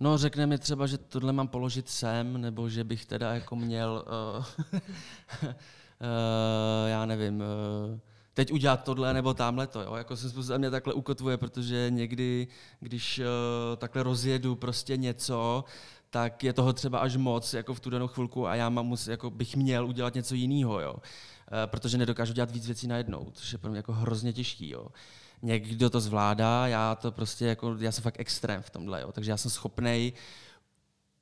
No, řekne mi třeba, že tohle mám položit sem, nebo že bych teda jako měl, uh, uh, já nevím, uh, teď udělat tohle nebo tamhle to. Jo? Jako se způsobem mě takhle ukotvuje, protože někdy, když uh, takhle rozjedu prostě něco, tak je toho třeba až moc jako v tu danou chvilku a já mám, mus, jako bych měl udělat něco jiného, jo? Uh, protože nedokážu dělat víc věcí najednou, což je pro mě jako hrozně těžký. Jo? Někdo to zvládá, já to prostě jako, já jsem fakt extrém v tomhle, jo? takže já jsem schopnej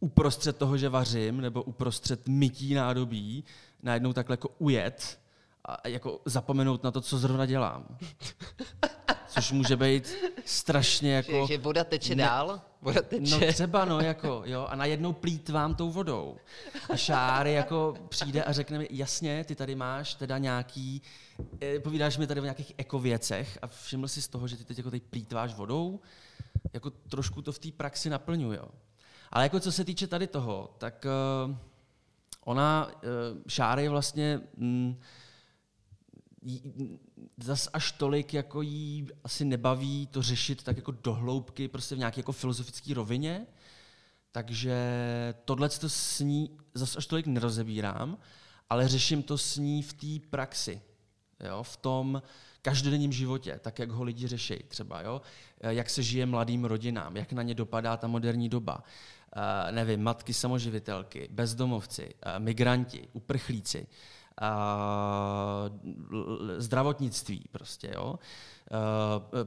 uprostřed toho, že vařím, nebo uprostřed mytí nádobí, najednou takhle jako ujet a jako zapomenout na to, co zrovna dělám. Což může být strašně jako... Že, že voda teče ne, dál? Voda teče. No třeba, no, jako, jo, a najednou plítvám tou vodou. A Šáry jako přijde a řekne mi, jasně, ty tady máš teda nějaký, eh, povídáš mi tady o nějakých ekověcech a všiml si z toho, že ty teď jako tady plítváš vodou, jako trošku to v té praxi naplňuju, jo. Ale jako co se týče tady toho, tak uh, ona, uh, Šáry vlastně... Mm, zas až tolik jako jí asi nebaví to řešit tak jako dohloubky, prostě v nějaké jako filozofické rovině. Takže tohle to s ní zas až tolik nerozebírám, ale řeším to s ní v té praxi. Jo, v tom každodenním životě, tak jak ho lidi řeší třeba, jo? jak se žije mladým rodinám, jak na ně dopadá ta moderní doba. Uh, nevím, matky samoživitelky, bezdomovci, uh, migranti, uprchlíci zdravotnictví prostě, jo,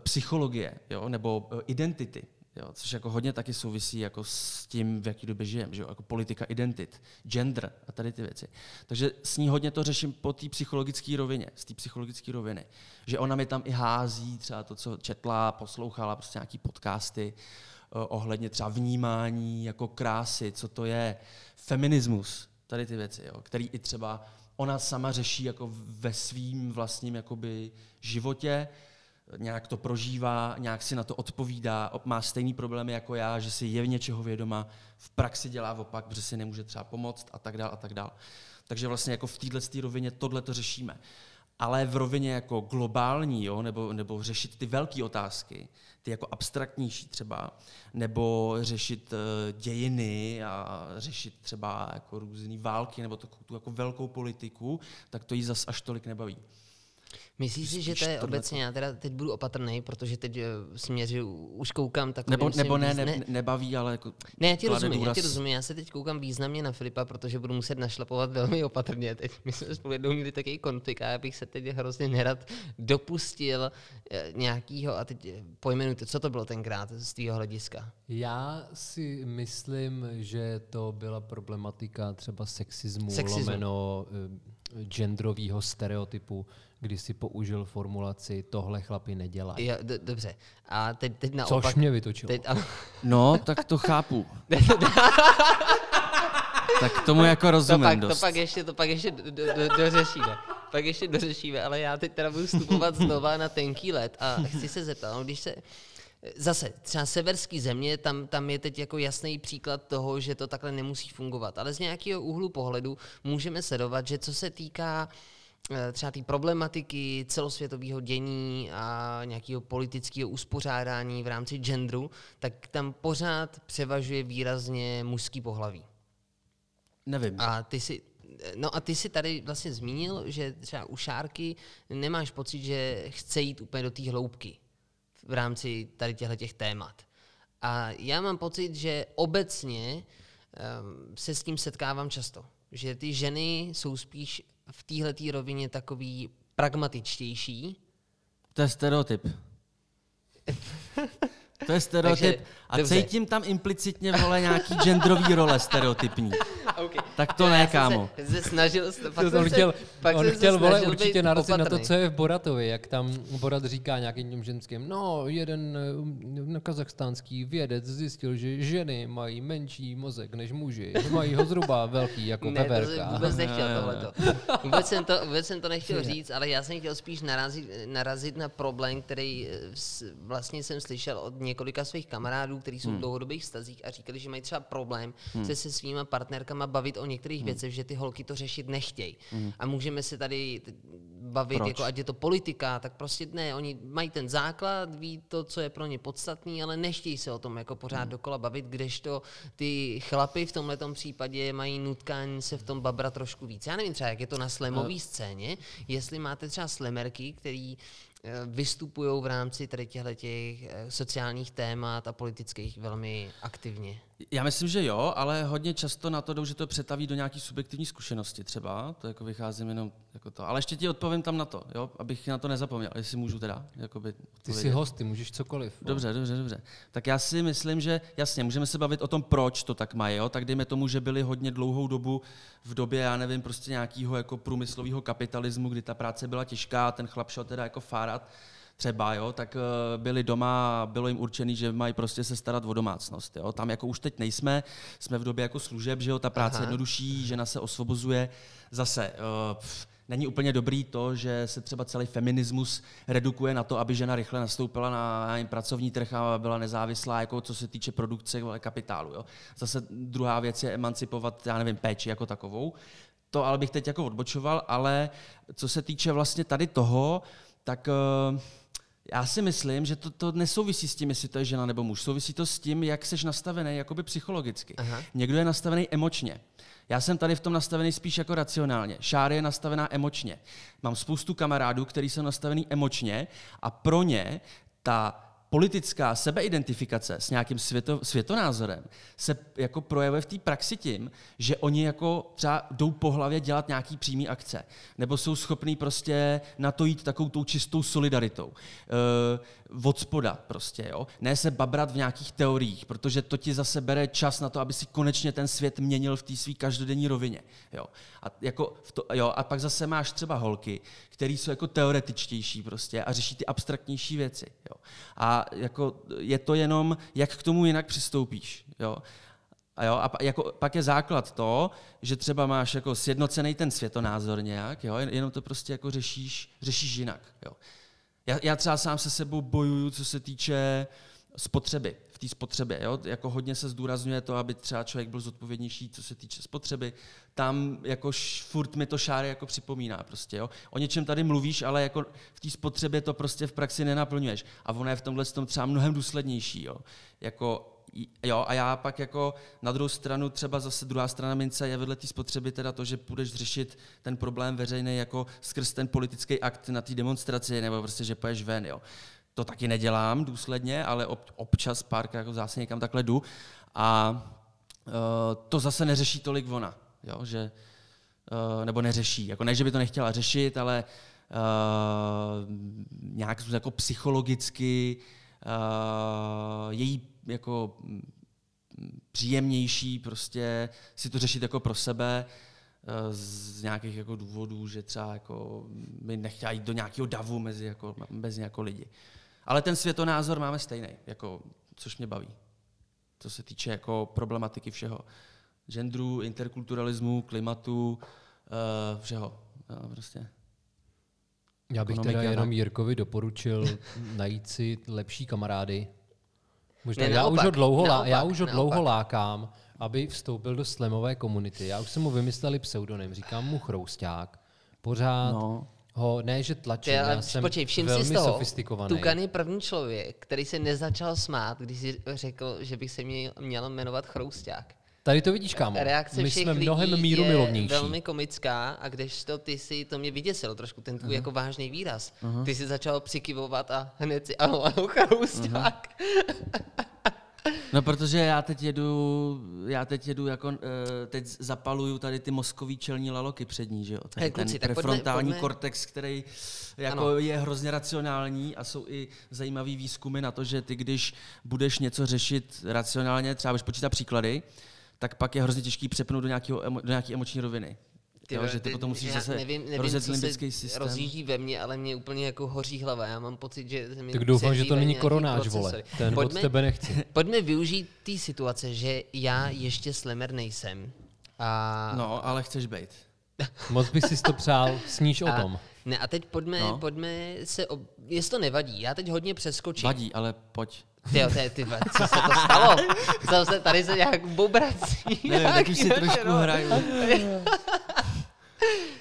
psychologie, jo, nebo identity, Jo, což jako hodně taky souvisí jako s tím, v jaký době žijeme, že jo? jako politika identit, gender a tady ty věci. Takže s ní hodně to řeším po té psychologické rovině, z té psychologické roviny. Že ona mi tam i hází třeba to, co četla, poslouchala, prostě nějaký podcasty uh, ohledně třeba vnímání jako krásy, co to je, feminismus, tady ty věci, jo? který i třeba ona sama řeší jako ve svým vlastním jakoby životě, nějak to prožívá, nějak si na to odpovídá, má stejný problémy jako já, že si je v něčeho vědoma, v praxi dělá opak, protože si nemůže třeba pomoct a tak dál a tak dál. Takže vlastně jako v této rovině tohle to řešíme. Ale v rovině jako globální, jo, nebo, nebo řešit ty velké otázky, ty jako abstraktnější třeba, nebo řešit uh, dějiny a řešit třeba jako různé války, nebo to, tu jako velkou politiku, tak to jí zas až tolik nebaví. Myslíš si, že to je obecně, já teda teď budu opatrný, protože teď eh, směřu, už koukám tak. Nebo, nebo ne, ne, nebaví, ale jako Ne, já ti rozumím, důraz. já ti rozumím, já se teď koukám významně na Filipa, protože budu muset našlapovat velmi opatrně. Teď my jsme spolu jednou měli takový konflikt a já bych se teď hrozně nerad dopustil eh, nějakýho, a teď eh, pojmenujte, co to bylo tenkrát z tvého hlediska? Já si myslím, že to byla problematika třeba sexismu, Sexism. lomeno genderového stereotypu, kdy si použil formulaci tohle chlapi nedělají. Jo, d- dobře. A teď, teď naopak... Což mě vytočilo. Teď, a... No, tak to chápu. tak tomu jako rozumím to pak, dost. To pak ještě, to pak ještě do, do, do, dořešíme. Pak ještě dořešíme, ale já teď teda budu vstupovat znova na tenký let a chci se zeptat, no, když se Zase, třeba severský země, tam, tam je teď jako jasný příklad toho, že to takhle nemusí fungovat. Ale z nějakého úhlu pohledu můžeme sledovat, že co se týká eh, třeba té problematiky celosvětového dění a nějakého politického uspořádání v rámci genderu, tak tam pořád převažuje výrazně mužský pohlaví. Nevím. A ty si, No a ty si tady vlastně zmínil, že třeba u šárky nemáš pocit, že chce jít úplně do té hloubky v rámci tady těchto těch témat. A já mám pocit, že obecně um, se s tím setkávám často. Že ty ženy jsou spíš v téhle rovině takový pragmatičtější. To je stereotyp. To je stereotyp. Takže, a dobře. cítím tam implicitně vole nějaký genderový role stereotypní. Okay. Tak to ne, kámo. Se, se snažil, pak to on chtěl, pak on chtěl vole, určitě narazit na to, co je v Boratovi, jak tam Borat říká nějakým ženským, no, jeden no, kazachstánský vědec zjistil, že ženy mají menší mozek než muži, mají ho zhruba velký, jako ne, veverka. To vůbec nechtěl tohleto. Vůbec jsem to, vůbec jsem to nechtěl říct, ale já jsem chtěl spíš narazit, narazit na problém, který eh, vlastně jsem slyšel od několika svých kamarádů, kteří jsou hmm. v dlouhodobých stazích a říkali, že mají třeba problém hmm. se se svýma partnerkama bavit o některých hmm. věcech, že ty holky to řešit nechtějí. Hmm. A můžeme se tady bavit, Proč? jako ať je to politika, tak prostě ne, oni mají ten základ, ví to, co je pro ně podstatný, ale nechtějí se o tom jako pořád hmm. dokola bavit, kdežto ty chlapy v tomhle případě mají nutkání se v tom babra trošku víc. Já nevím třeba, jak je to na slemové scéně, jestli máte třeba slemerky, který Eh, vystupují v rámci tady těchto těch eh, sociálních témat a politických velmi aktivně. Já myslím, že jo, ale hodně často na to jdou, že to přetaví do nějaké subjektivní zkušenosti třeba, to jako vycházím jenom jako to. Ale ještě ti odpovím tam na to, jo, abych na to nezapomněl, jestli můžu teda. Jakoby ty jsi host, ty můžeš cokoliv. Dobře, dobře, dobře. Tak já si myslím, že jasně, můžeme se bavit o tom, proč to tak mají, jo, tak dejme tomu, že byli hodně dlouhou dobu v době, já nevím, prostě nějakého jako průmyslového kapitalismu, kdy ta práce byla těžká, ten chlap šel teda jako fárat, třeba, jo, tak eh, byli doma, bylo jim určený, že mají prostě se starat o domácnost. Jo. Tam jako už teď nejsme, jsme v době jako služeb, že jo, ta práce Aha. jednodušší, žena se osvobozuje. Zase, uh, není úplně dobrý to, že se třeba celý feminismus redukuje na to, aby žena rychle nastoupila na, na pracovní trh a byla nezávislá, jako co se týče produkce kapitálu. Jo. Zase druhá věc je emancipovat, já nevím, péči jako takovou. To ale bych teď jako odbočoval, ale co se týče vlastně tady toho, tak uh, já si myslím, že to, to nesouvisí s tím, jestli to je žena nebo muž. Souvisí to s tím, jak jsi nastavený jakoby psychologicky. Aha. Někdo je nastavený emočně. Já jsem tady v tom nastavený spíš jako racionálně. Šáry je nastavená emočně. Mám spoustu kamarádů, kteří jsou nastavený emočně a pro ně ta politická sebeidentifikace s nějakým světo, světonázorem se jako projevuje v té praxi tím, že oni jako třeba jdou po hlavě dělat nějaký přímý akce, nebo jsou schopní prostě na to jít takovou tou čistou solidaritou. Od spoda prostě, jo. Ne se babrat v nějakých teoriích, protože to ti zase bere čas na to, aby si konečně ten svět měnil v té své každodenní rovině, jo. A, jako v to, jo. a pak zase máš třeba holky, které jsou jako teoretičtější prostě a řeší ty abstraktnější věci, jo. A jako je to jenom, jak k tomu jinak přistoupíš. Jo? A, jo, a jako, pak je základ to, že třeba máš jako sjednocený ten světonázor nějak, jo, jenom to prostě jako řešíš, řešíš jinak. Jo. Já, já třeba sám se sebou bojuju, co se týče spotřeby, v té spotřebě. Jo? Jako hodně se zdůrazňuje to, aby třeba člověk byl zodpovědnější, co se týče spotřeby. Tam jako furt mi to šáry jako připomíná. Prostě, jo? O něčem tady mluvíš, ale jako v té spotřebě to prostě v praxi nenaplňuješ. A ono je v tomhle tom třeba mnohem důslednější. Jo? Jako Jo, a já pak jako na druhou stranu, třeba zase druhá strana mince je vedle té spotřeby teda to, že půjdeš řešit ten problém veřejný jako skrz ten politický akt na té demonstraci, nebo prostě, že poješ ven, jo to taky nedělám důsledně, ale občas párkrát jako zase někam takhle jdu. A uh, to zase neřeší tolik ona, jo, že, uh, nebo neřeší. Jako ne, že by to nechtěla řešit, ale uh, nějak jako psychologicky uh, její jako příjemnější prostě si to řešit jako pro sebe z nějakých jako důvodů, že třeba jako by nechtěla jít do nějakého davu mezi, jako, mezi jako lidi. Ale ten světonázor máme stejný, jako, což mě baví. Co se týče jako problematiky všeho. Genderu, interkulturalismu, klimatu, uh, všeho. No, prostě. Já bych teda jenom Jirkovi doporučil najít si lepší kamarády. Možná ne, já, naopak, už ho dlouho, naopak, já už ho dlouho naopak. lákám, aby vstoupil do slemové komunity. Já už jsem mu vymysleli pseudonym, říkám mu Chrousták. Pořád no ho ne, že tlačím, já, já jsem počkej, všim velmi si z toho, sofistikovaný. Tukan je první člověk, který se nezačal smát, když si řekl, že bych se měl, měl jmenovat Chrousták. Tady to vidíš, kámo. Reakce My jsme mnohem míru je milovnější. velmi komická a když to ty si, to mě vyděsilo trošku, ten tvůj uh-huh. jako vážný výraz. Uh-huh. Ty si začal přikivovat a hned si, ano, ano, Chrousták. Uh-huh. No protože já teď jedu, já teď jedu jako, uh, teď zapaluju tady ty mozkový čelní laloky přední, že jo? Tady hey, kluci, ten prefrontální pojďme, kortex, který jako ano. je hrozně racionální a jsou i zajímavý výzkumy na to, že ty, když budeš něco řešit racionálně, třeba budeš počítat příklady, tak pak je hrozně těžký přepnout do, nějakého, do nějaké emoční roviny. Ty, jo, že ty, ty potom musíš zase nevím, nevím, rozjet limbický systém. rozjíždí ve mně, ale mě úplně jako hoří hlava. Já mám pocit, že... Mi tak doufám, že to není koronáč, vole. Ten pojďme, od tebe nechci. Pojďme využít té situace, že já ještě slemer nejsem. A... No, ale chceš být. Moc bych si to přál, sníš o tom. Ne, a teď pojďme, no. pojďme se, ob... jestli to nevadí, já teď hodně přeskočím. Vadí, ale pojď. Ty, ty, ty, co se to stalo? Co se, tady se nějak bobrací. Ne, tak už si trošku hraju.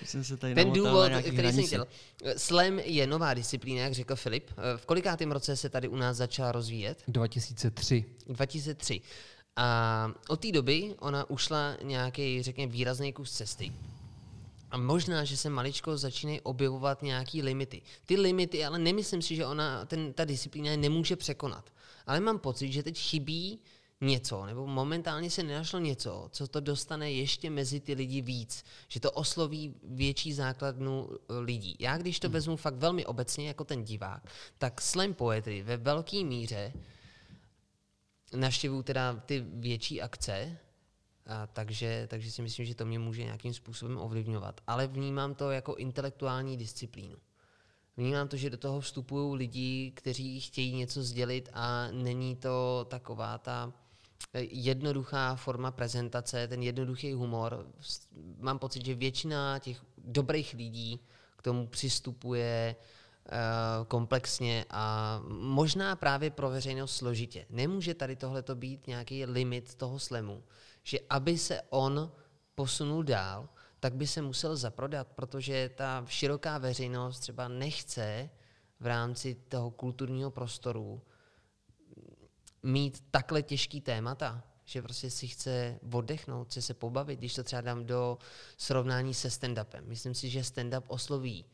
jsem se tady Ten důvod, který jsem chtěl. Slam je nová disciplína, jak řekl Filip. V kolikátém roce se tady u nás začala rozvíjet? 2003. 2003. A od té doby ona ušla nějaký, řekněme, výrazný kus cesty. A možná, že se maličko začínají objevovat nějaký limity. Ty limity, ale nemyslím si, že ona, ten, ta disciplína nemůže překonat. Ale mám pocit, že teď chybí něco, nebo momentálně se nenašlo něco, co to dostane ještě mezi ty lidi víc, že to osloví větší základnu eh, lidí. Já když to hmm. vezmu fakt velmi obecně jako ten divák, tak slam poetry ve velké míře navštěvuju teda ty větší akce, a takže, takže si myslím, že to mě může nějakým způsobem ovlivňovat. Ale vnímám to jako intelektuální disciplínu. Vnímám to, že do toho vstupují lidi, kteří chtějí něco sdělit a není to taková ta jednoduchá forma prezentace, ten jednoduchý humor. Mám pocit, že většina těch dobrých lidí k tomu přistupuje uh, komplexně a možná právě pro veřejnost složitě. Nemůže tady tohleto být nějaký limit toho slemu, že aby se on posunul dál, tak by se musel zaprodat, protože ta široká veřejnost třeba nechce v rámci toho kulturního prostoru mít takhle těžký témata, že prostě si chce oddechnout, chce se pobavit, když to třeba dám do srovnání se stand-upem. Myslím si, že stand-up osloví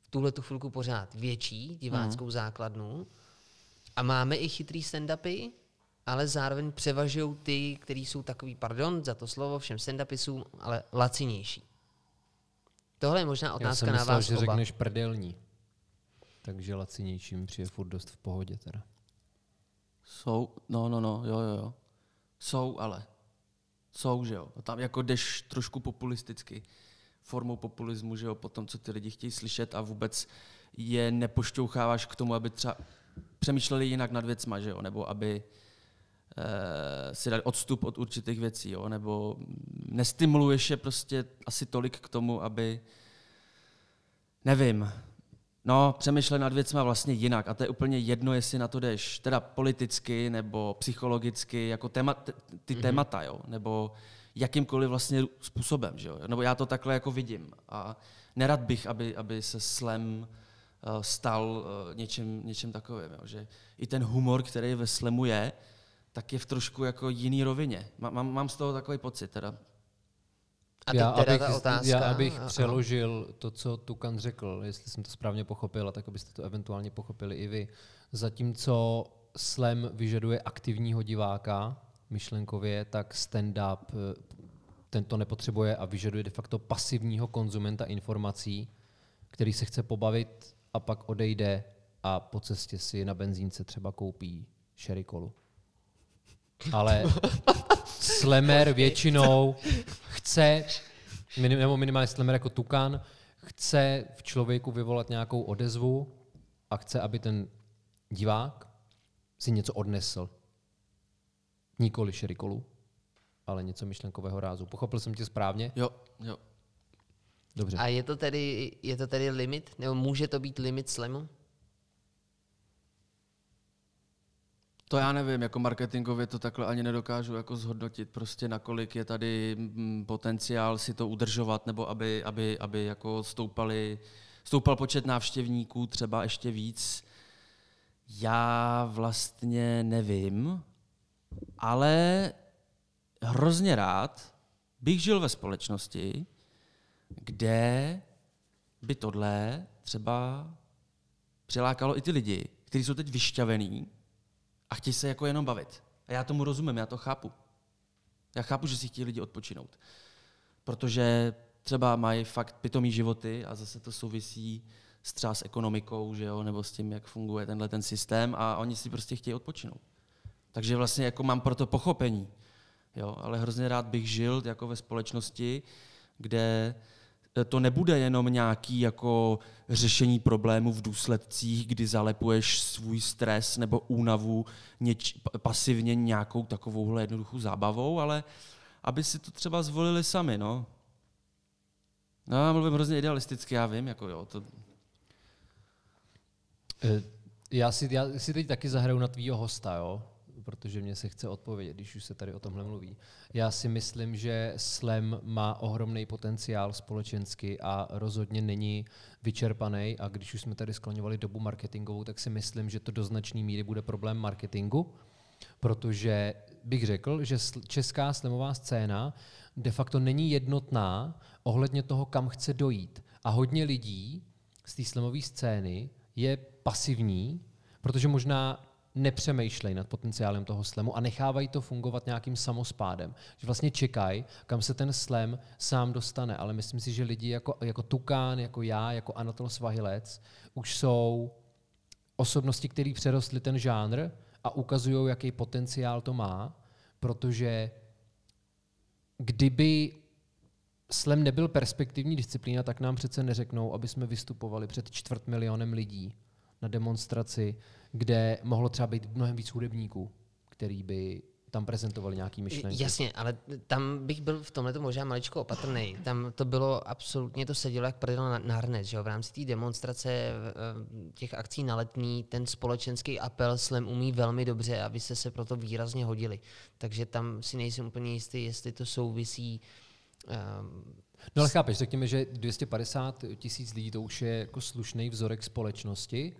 v tuhle tu chvilku pořád větší diváckou mm. základnu, A máme i chytrý stand-upy, ale zároveň převažují ty, který jsou takový, pardon za to slovo, všem stand-upistům, ale lacinější. Tohle je možná Já otázka jsem na myslel, vás že oba. řekneš prdelní. Takže lacinější mi přijde furt dost v pohodě teda. Jsou, no, no, no, jo, jo, jo. Jsou, ale. Jsou, že jo. A tam jako jdeš trošku populisticky, formou populismu, že jo, po tom, co ty lidi chtějí slyšet a vůbec je nepošťoucháváš k tomu, aby třeba přemýšleli jinak nad věcma, že jo, nebo aby eh, si dali odstup od určitých věcí, jo, nebo nestimuluješ je prostě asi tolik k tomu, aby, nevím, No, přemýšlej nad věcma vlastně jinak a to je úplně jedno, jestli na to jdeš teda politicky nebo psychologicky, jako téma, ty mm-hmm. témata, jo, nebo jakýmkoliv vlastně způsobem, že jo, nebo já to takhle jako vidím a nerad bych, aby, aby se slam uh, stal uh, něčím, něčím takovým, jo, že i ten humor, který ve slamu je, tak je v trošku jako jiný rovině. Mám, mám, mám z toho takový pocit, teda A teď já, teda abych, ta otázka. já abych ano. přeložil to, co Tukan řekl, jestli jsem to správně pochopil, tak abyste to eventuálně pochopili i vy. Zatímco slam vyžaduje aktivního diváka myšlenkově, tak stand-up eh, tento nepotřebuje a vyžaduje de facto pasivního konzumenta informací, který se chce pobavit a pak odejde a po cestě si na benzínce třeba koupí sherry kolu. Ale slemer většinou chce, minim, nebo minimálně slemer jako tukan, chce v člověku vyvolat nějakou odezvu a chce, aby ten divák si něco odnesl. Nikoli sherry kolu, ale něco myšlenkového rázu. Pochopil jsem tě správně? jo, jo. Dobře. A je to, tedy, je to tedy limit? Nebo může to být limit slamu? To já nevím, jako marketingově to takhle ani nedokážu jako zhodnotit, prostě nakolik je tady mm, potenciál si to udržovat, nebo aby, aby, aby jako stoupali, stoupal počet návštěvníků třeba ještě víc. Já vlastně nevím, ale hrozně rád bych žil ve společnosti, kde by tohle třeba přilákalo i ty lidi, kteří jsou teď vyšťavený a chtějí se jako jenom bavit. A já tomu rozumím, já to chápu. Já chápu, že si chtějí lidi odpočinout. Protože třeba mají fakt pitomý životy a zase to souvisí s třeba s ekonomikou, že jo, nebo s tím, jak funguje tenhle ten systém a oni si prostě chtějí odpočinout. Takže vlastně jako mám pro to pochopení. Jo, ale hrozně rád bych žil jako ve společnosti, kde to nebude jenom nějaký jako řešení problémů v důsledcích, kdy zalepuješ svůj stres nebo únavu něč, pa- pasivně nějakou takovouhle jednoduchou zábavou, ale aby si to třeba zvolili sami, no. No, já mluvím hrozně idealisticky, já vím, jako jo, to, Eh, Já si, já si teď taky zahraju na tvýho hosta, jo? Protože mě se chce odpovědět, když už se tady o tomhle mluví. Já si myslím, že slam má ohromný potenciál společensky a rozhodně není vyčerpaný. A když už jsme tady skloňovali dobu marketingovou, tak si myslím, že to do značné míry bude problém marketingu, protože bych řekl, že česká slamová scéna de facto není jednotná ohledně toho, kam chce dojít. A hodně lidí z té slamové scény je pasivní, protože možná nepřemýšlej nad potenciálem toho slamu a nechávají to fungovat nějakým samospádem. Že vlastně čekají, kam se ten slam sám dostane. Ale myslím si, že lidi jako, jako Tukán, jako já, jako Anatol Svahilec už jsou osobnosti, které přerostly ten žánr a ukazují, jaký potenciál to má, protože kdyby slam nebyl perspektivní disciplína, tak nám přece neřeknou, aby jsme vystupovali před čtvrt milionem lidí na demonstraci, kde mohlo třeba být mnohem víc hudebníků, který by tam prezentovali nějaký myšlenky. Jasně, ale tam bych byl v tomhle možná maličko opatrný. Tam to bylo absolutně, to sedělo jak prdel na, na hrnec, že jo? V rámci té demonstrace, těch akcí na letní, ten společenský apel Slam umí velmi dobře a vy jste se proto výrazně hodili. Takže tam si nejsem úplně jistý, jestli to souvisí um, No ale chápeš, řekněme, že 250 tisíc lidí to už je jako slušný vzorek společnosti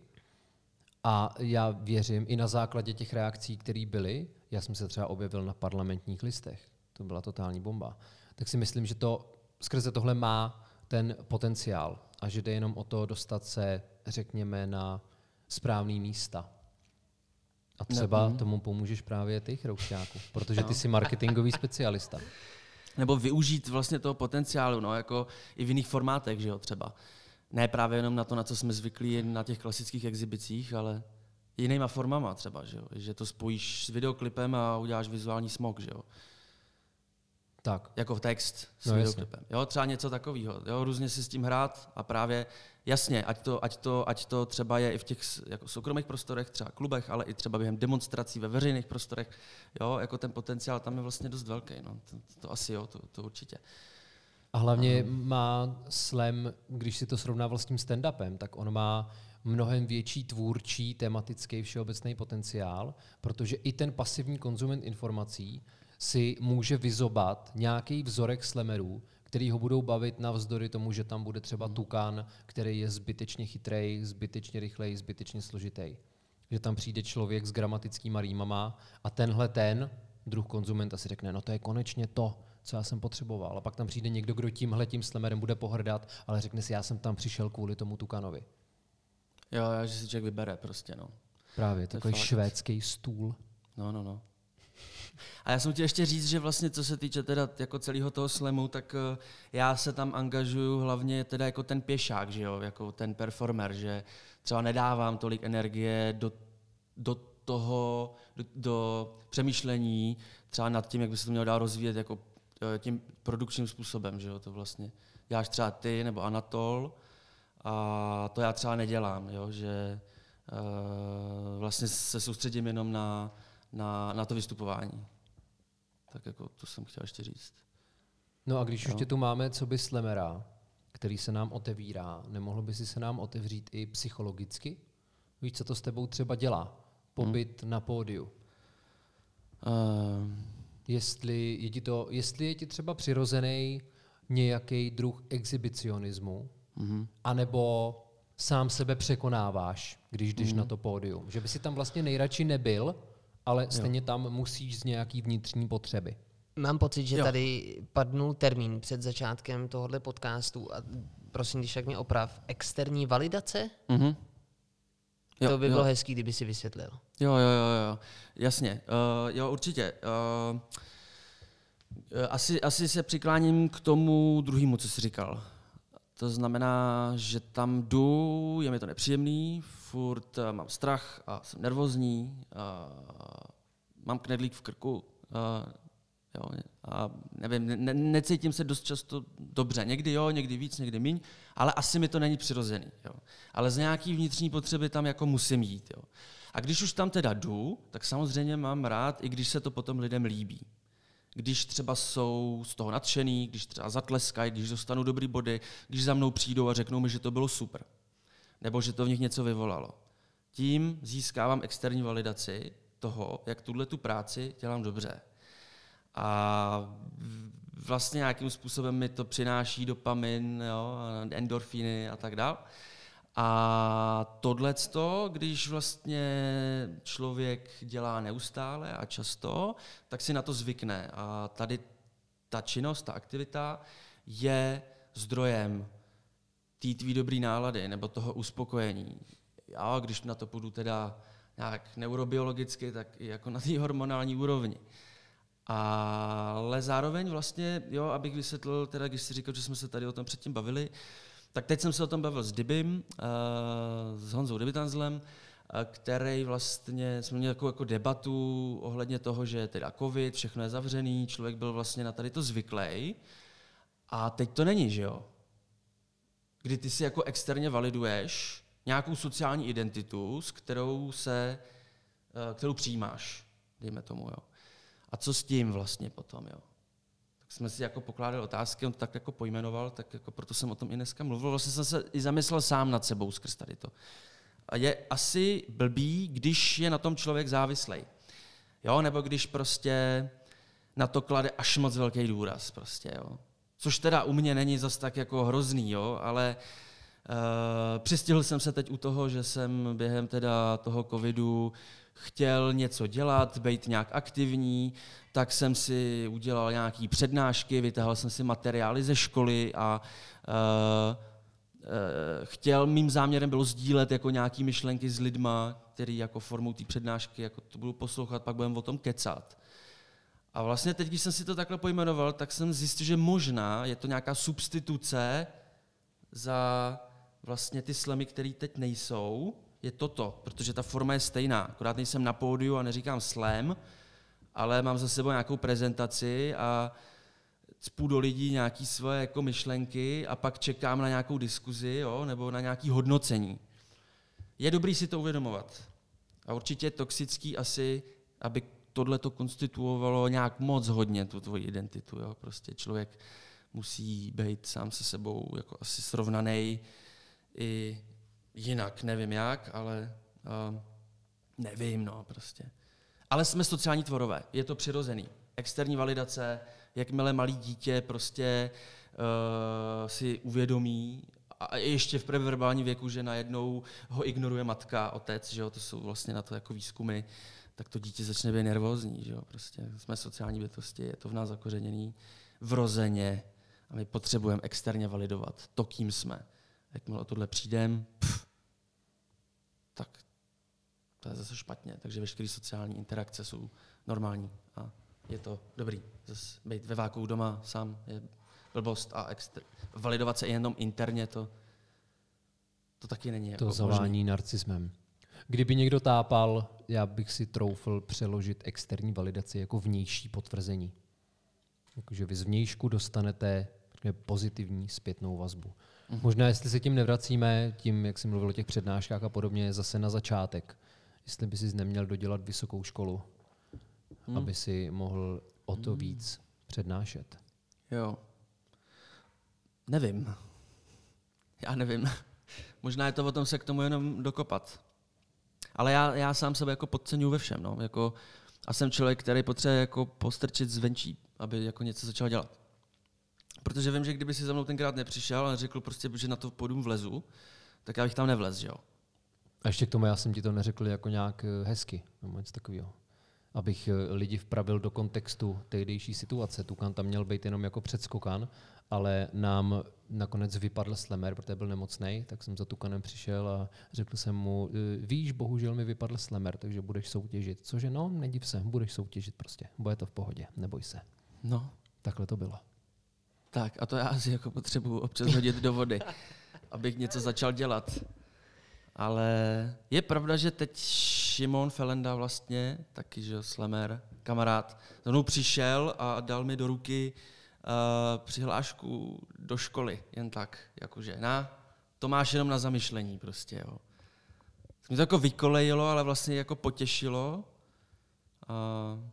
a já věřím i na základě těch reakcí, které byly, já jsem se třeba objevil na parlamentních listech, to byla totální bomba, tak si myslím, že to skrze tohle má ten potenciál a že jde jenom o to dostat se, řekněme, na správný místa. A třeba tomu pomůžeš právě ty, Chroušťáku, protože No. ty jsi marketingový specialista. Nebo využít vlastně toho potenciálu, no, jako i v jiných formátech, že jo, třeba. Ne právě jenom na to, na co jsme zvyklí na těch klasických exhibicích, ale jinýma formama třeba, že jo. Že to spojíš s videoklipem a uděláš vizuální smog, že jo. Tak, Jako text s No, no, jasně. videoklipem. Jo, třeba něco takového. Jo, různě si s tím hrát a právě jasně, ať to, ať to, ať to třeba je i v těch jako soukromých prostorech, třeba klubech, ale i třeba během demonstrací ve veřejných prostorech. Jo, jako ten potenciál tam je vlastně dost velký. No. To, to, asi jo, to, to určitě. A hlavně má slam, když si to srovnával s tím stand-upem, tak on má mnohem větší tvůrčí, tematický, všeobecný potenciál, protože i ten pasivní konzument informací si může vyzobat nějaký vzorek slamerů, který ho budou bavit navzdory tomu, že tam bude třeba tukan, který je zbytečně chytrej, zbytečně rychlej, zbytečně složitý. Že tam přijde člověk s gramatickýma rýmama a tenhle ten druh konzumenta si řekne, no to je konečně to, co já jsem potřeboval. A pak tam přijde někdo, kdo tímhle tím slemerem bude pohrdat, ale řekne si, já jsem tam přišel kvůli tomu tukanovi. Jo, jo, že si člověk vybere prostě, no. Právě, To je takový švédský stůl. No, no, no. A já jsem chtěl ještě říct, že vlastně co se týče teda jako celého toho slemu, tak eh, já se tam angažuju hlavně teda jako ten pěšák, že jo, jako ten performer, že třeba nedávám tolik energie do, do toho, do, do přemýšlení třeba nad tím, jak by se to mělo dál rozvíjet jako tím produkčním způsobem, že jo, to vlastně děláš třeba ty nebo Anatol a to já třeba nedělám, jo, že uh, vlastně se soustředím jenom na, na, na to vystupování. Tak jako to jsem chtěl ještě říct. No a když už Jo. tě tu máme, co by slemera, který se nám otevírá, nemohlo by si se nám otevřít i psychologicky? Víš, co to s tebou třeba dělá? Pobyt na pódiu. Uh, Jestli je ti, to, jestli je ti třeba přirozený nějaký druh exhibicionismu, mm-hmm. anebo sám sebe překonáváš, když jdeš na to pódium. Že by si tam vlastně nejradši nebyl, ale stejně tam musíš z nějaký vnitřní potřeby. Mám pocit, že Jo. tady padnul termín před začátkem tohohle podcastu a prosím, když tak mě oprav. Externí validace? Mm-hmm. Jo, to by bylo hezký, kdyby si vysvětlil. Jo, jo, jo, jo. jasně. Uh, jo, určitě. Uh, asi, asi se přikláním k tomu druhému, co jsi říkal. To znamená, že tam jdu, je mi to nepříjemný, furt uh, mám strach a jsem nervózní, uh, mám knedlík v krku, uh, jo, a nevím, ne, ne- necítím se dost často dobře. Někdy jo, někdy víc, někdy míň, ale asi mi to není přirozený. Jo. Ale z nějaký vnitřní potřeby tam jako musím jít. Jo. A když už tam teda jdu, tak samozřejmě mám rád, i když se to potom lidem líbí. Když třeba jsou z toho nadšený, když třeba zatleskají, když dostanou dobrý body, když za mnou přijdou a řeknou mi, že to bylo super. Nebo že to v nich něco vyvolalo. Tím získávám externí validaci toho, jak tuhle tu práci dělám dobře. A vlastně nějakým způsobem mi to přináší dopamin, jo, a endorfíny a tak dále. A tohle, když vlastně člověk dělá neustále a často, tak si na to zvykne. A tady ta činnost, ta aktivita je zdrojem té tvý dobrý nálady nebo toho uspokojení. Já, když na to půjdu teda nějak neurobiologicky, tak i jako na té hormonální úrovni. Ale zároveň vlastně, jo, abych vysvětlil, teda když si říkal, že jsme se tady o tom předtím bavili, tak teď jsem se o tom bavil s Dibim, uh, s Honzou Dibitanzlem, uh, který vlastně, jsme měli takovou jako debatu ohledně toho, že teda covid, všechno je zavřený, člověk byl vlastně na tady to zvyklý. A teď to není, že jo? Kdy ty si jako externě validuješ nějakou sociální identitu, s kterou se, eh, kterou přijímáš, dejme tomu, jo. A co s tím vlastně potom, jo? Tak jsme si jako pokládali otázky, on to tak jako pojmenoval, tak jako proto jsem o tom i dneska mluvil. Vlastně jsem se i zamyslel sám nad sebou skrz tady to. A je asi blbý, když je na tom člověk závislej. Jo, nebo když prostě na to klade až moc velký důraz prostě, jo. Což teda u mě není zas tak jako hrozný, jo, ale uh, přistihl jsem se teď u toho, že jsem během teda toho covidu chtěl něco dělat, být nějak aktivní, tak jsem si udělal nějaký přednášky, vytáhl jsem si materiály ze školy a uh, uh, chtěl, mým záměrem bylo sdílet jako nějaký myšlenky s lidma, který jako formou té přednášky jako to budu poslouchat, pak budeme o tom kecat. A vlastně teď, když jsem si to takhle pojmenoval, tak jsem zjistil, že možná je to nějaká substituce za vlastně ty slemy, které teď nejsou, je toto, protože ta forma je stejná. Akorát nejsem na pódiu a neříkám slam, ale mám za sebou nějakou prezentaci a cpu do lidí nějaké svoje jako myšlenky a pak čekám na nějakou diskuzi jo, nebo na nějaké hodnocení. Je dobrý si to uvědomovat. A určitě je toxický asi, aby tohle to konstituovalo nějak moc hodně tu tvoji identitu. Jo. Prostě člověk musí být sám se sebou jako asi srovnaný i jinak, nevím jak, ale uh, nevím, no prostě. Ale jsme sociální tvorové, je to přirozený. Externí validace, jakmile malý dítě prostě uh, si uvědomí, a ještě v preverbální věku, že najednou ho ignoruje matka, otec, že jo, to jsou vlastně na to jako výzkumy, tak to dítě začne být nervózní, že jo, prostě jsme sociální bytosti, je to v nás zakořeněný vrozeně a my potřebujeme externě validovat to, kým jsme. Jakmile o tohle přijdem, tak to je zase špatně. Takže veškeré sociální interakce jsou normální a je to dobrý. Zase být ve váku doma sám je blbost a exter- validovat se jenom interně, to, to taky není. To jako zavání možný. narcismem. Kdyby někdo tápal, já bych si troufl přeložit externí validaci jako vnější potvrzení. Jakože vy z vnějšku dostanete pozitivní zpětnou vazbu. Mhm. Možná, jestli se tím nevracíme, tím, jak jsem mluvil o těch přednáškách a podobně, zase na začátek. Jestli by si neměl dodělat vysokou školu, Hmm. aby si mohl o to víc přednášet. Jo. Nevím. Já nevím. Možná je to o tom se k tomu jenom dokopat. Ale já, já sám sebe jako podceňuji ve všem. No. Jako, a jsem člověk, který potřebuje jako postrčit zvenčí, aby jako něco začal dělat. Protože vím, že kdyby si za mnou tenkrát nepřišel a řekl prostě, že na to půjdu vlezu, tak já bych tam nevlez, že jo. A ještě k tomu, já jsem ti to neřekl jako nějak eh, hezky, nebo něco takového. Abych eh, lidi vpravil do kontextu tehdejší situace. Tukan tam měl být jenom jako předskokan, ale nám nakonec vypadl slemer, protože byl nemocný, tak jsem za Tukanem přišel a řekl jsem mu, eh, víš, bohužel mi vypadl slemer, takže budeš soutěžit. Cože no, nediv se, budeš soutěžit prostě. Bude to v pohodě, neboj se. No, Takhle to bylo. Tak a to já si jako potřebuju občas hodit do vody, abych něco začal dělat. Ale je pravda, že teď Šimon Felenda vlastně, taky, že Slemer, kamarád, za mnou přišel a dal mi do ruky uh, přihlášku do školy, jen tak, jakože na, to máš jenom na zamyšlení prostě, jo. Mě to jako vykolejilo, ale vlastně jako potěšilo. Uh,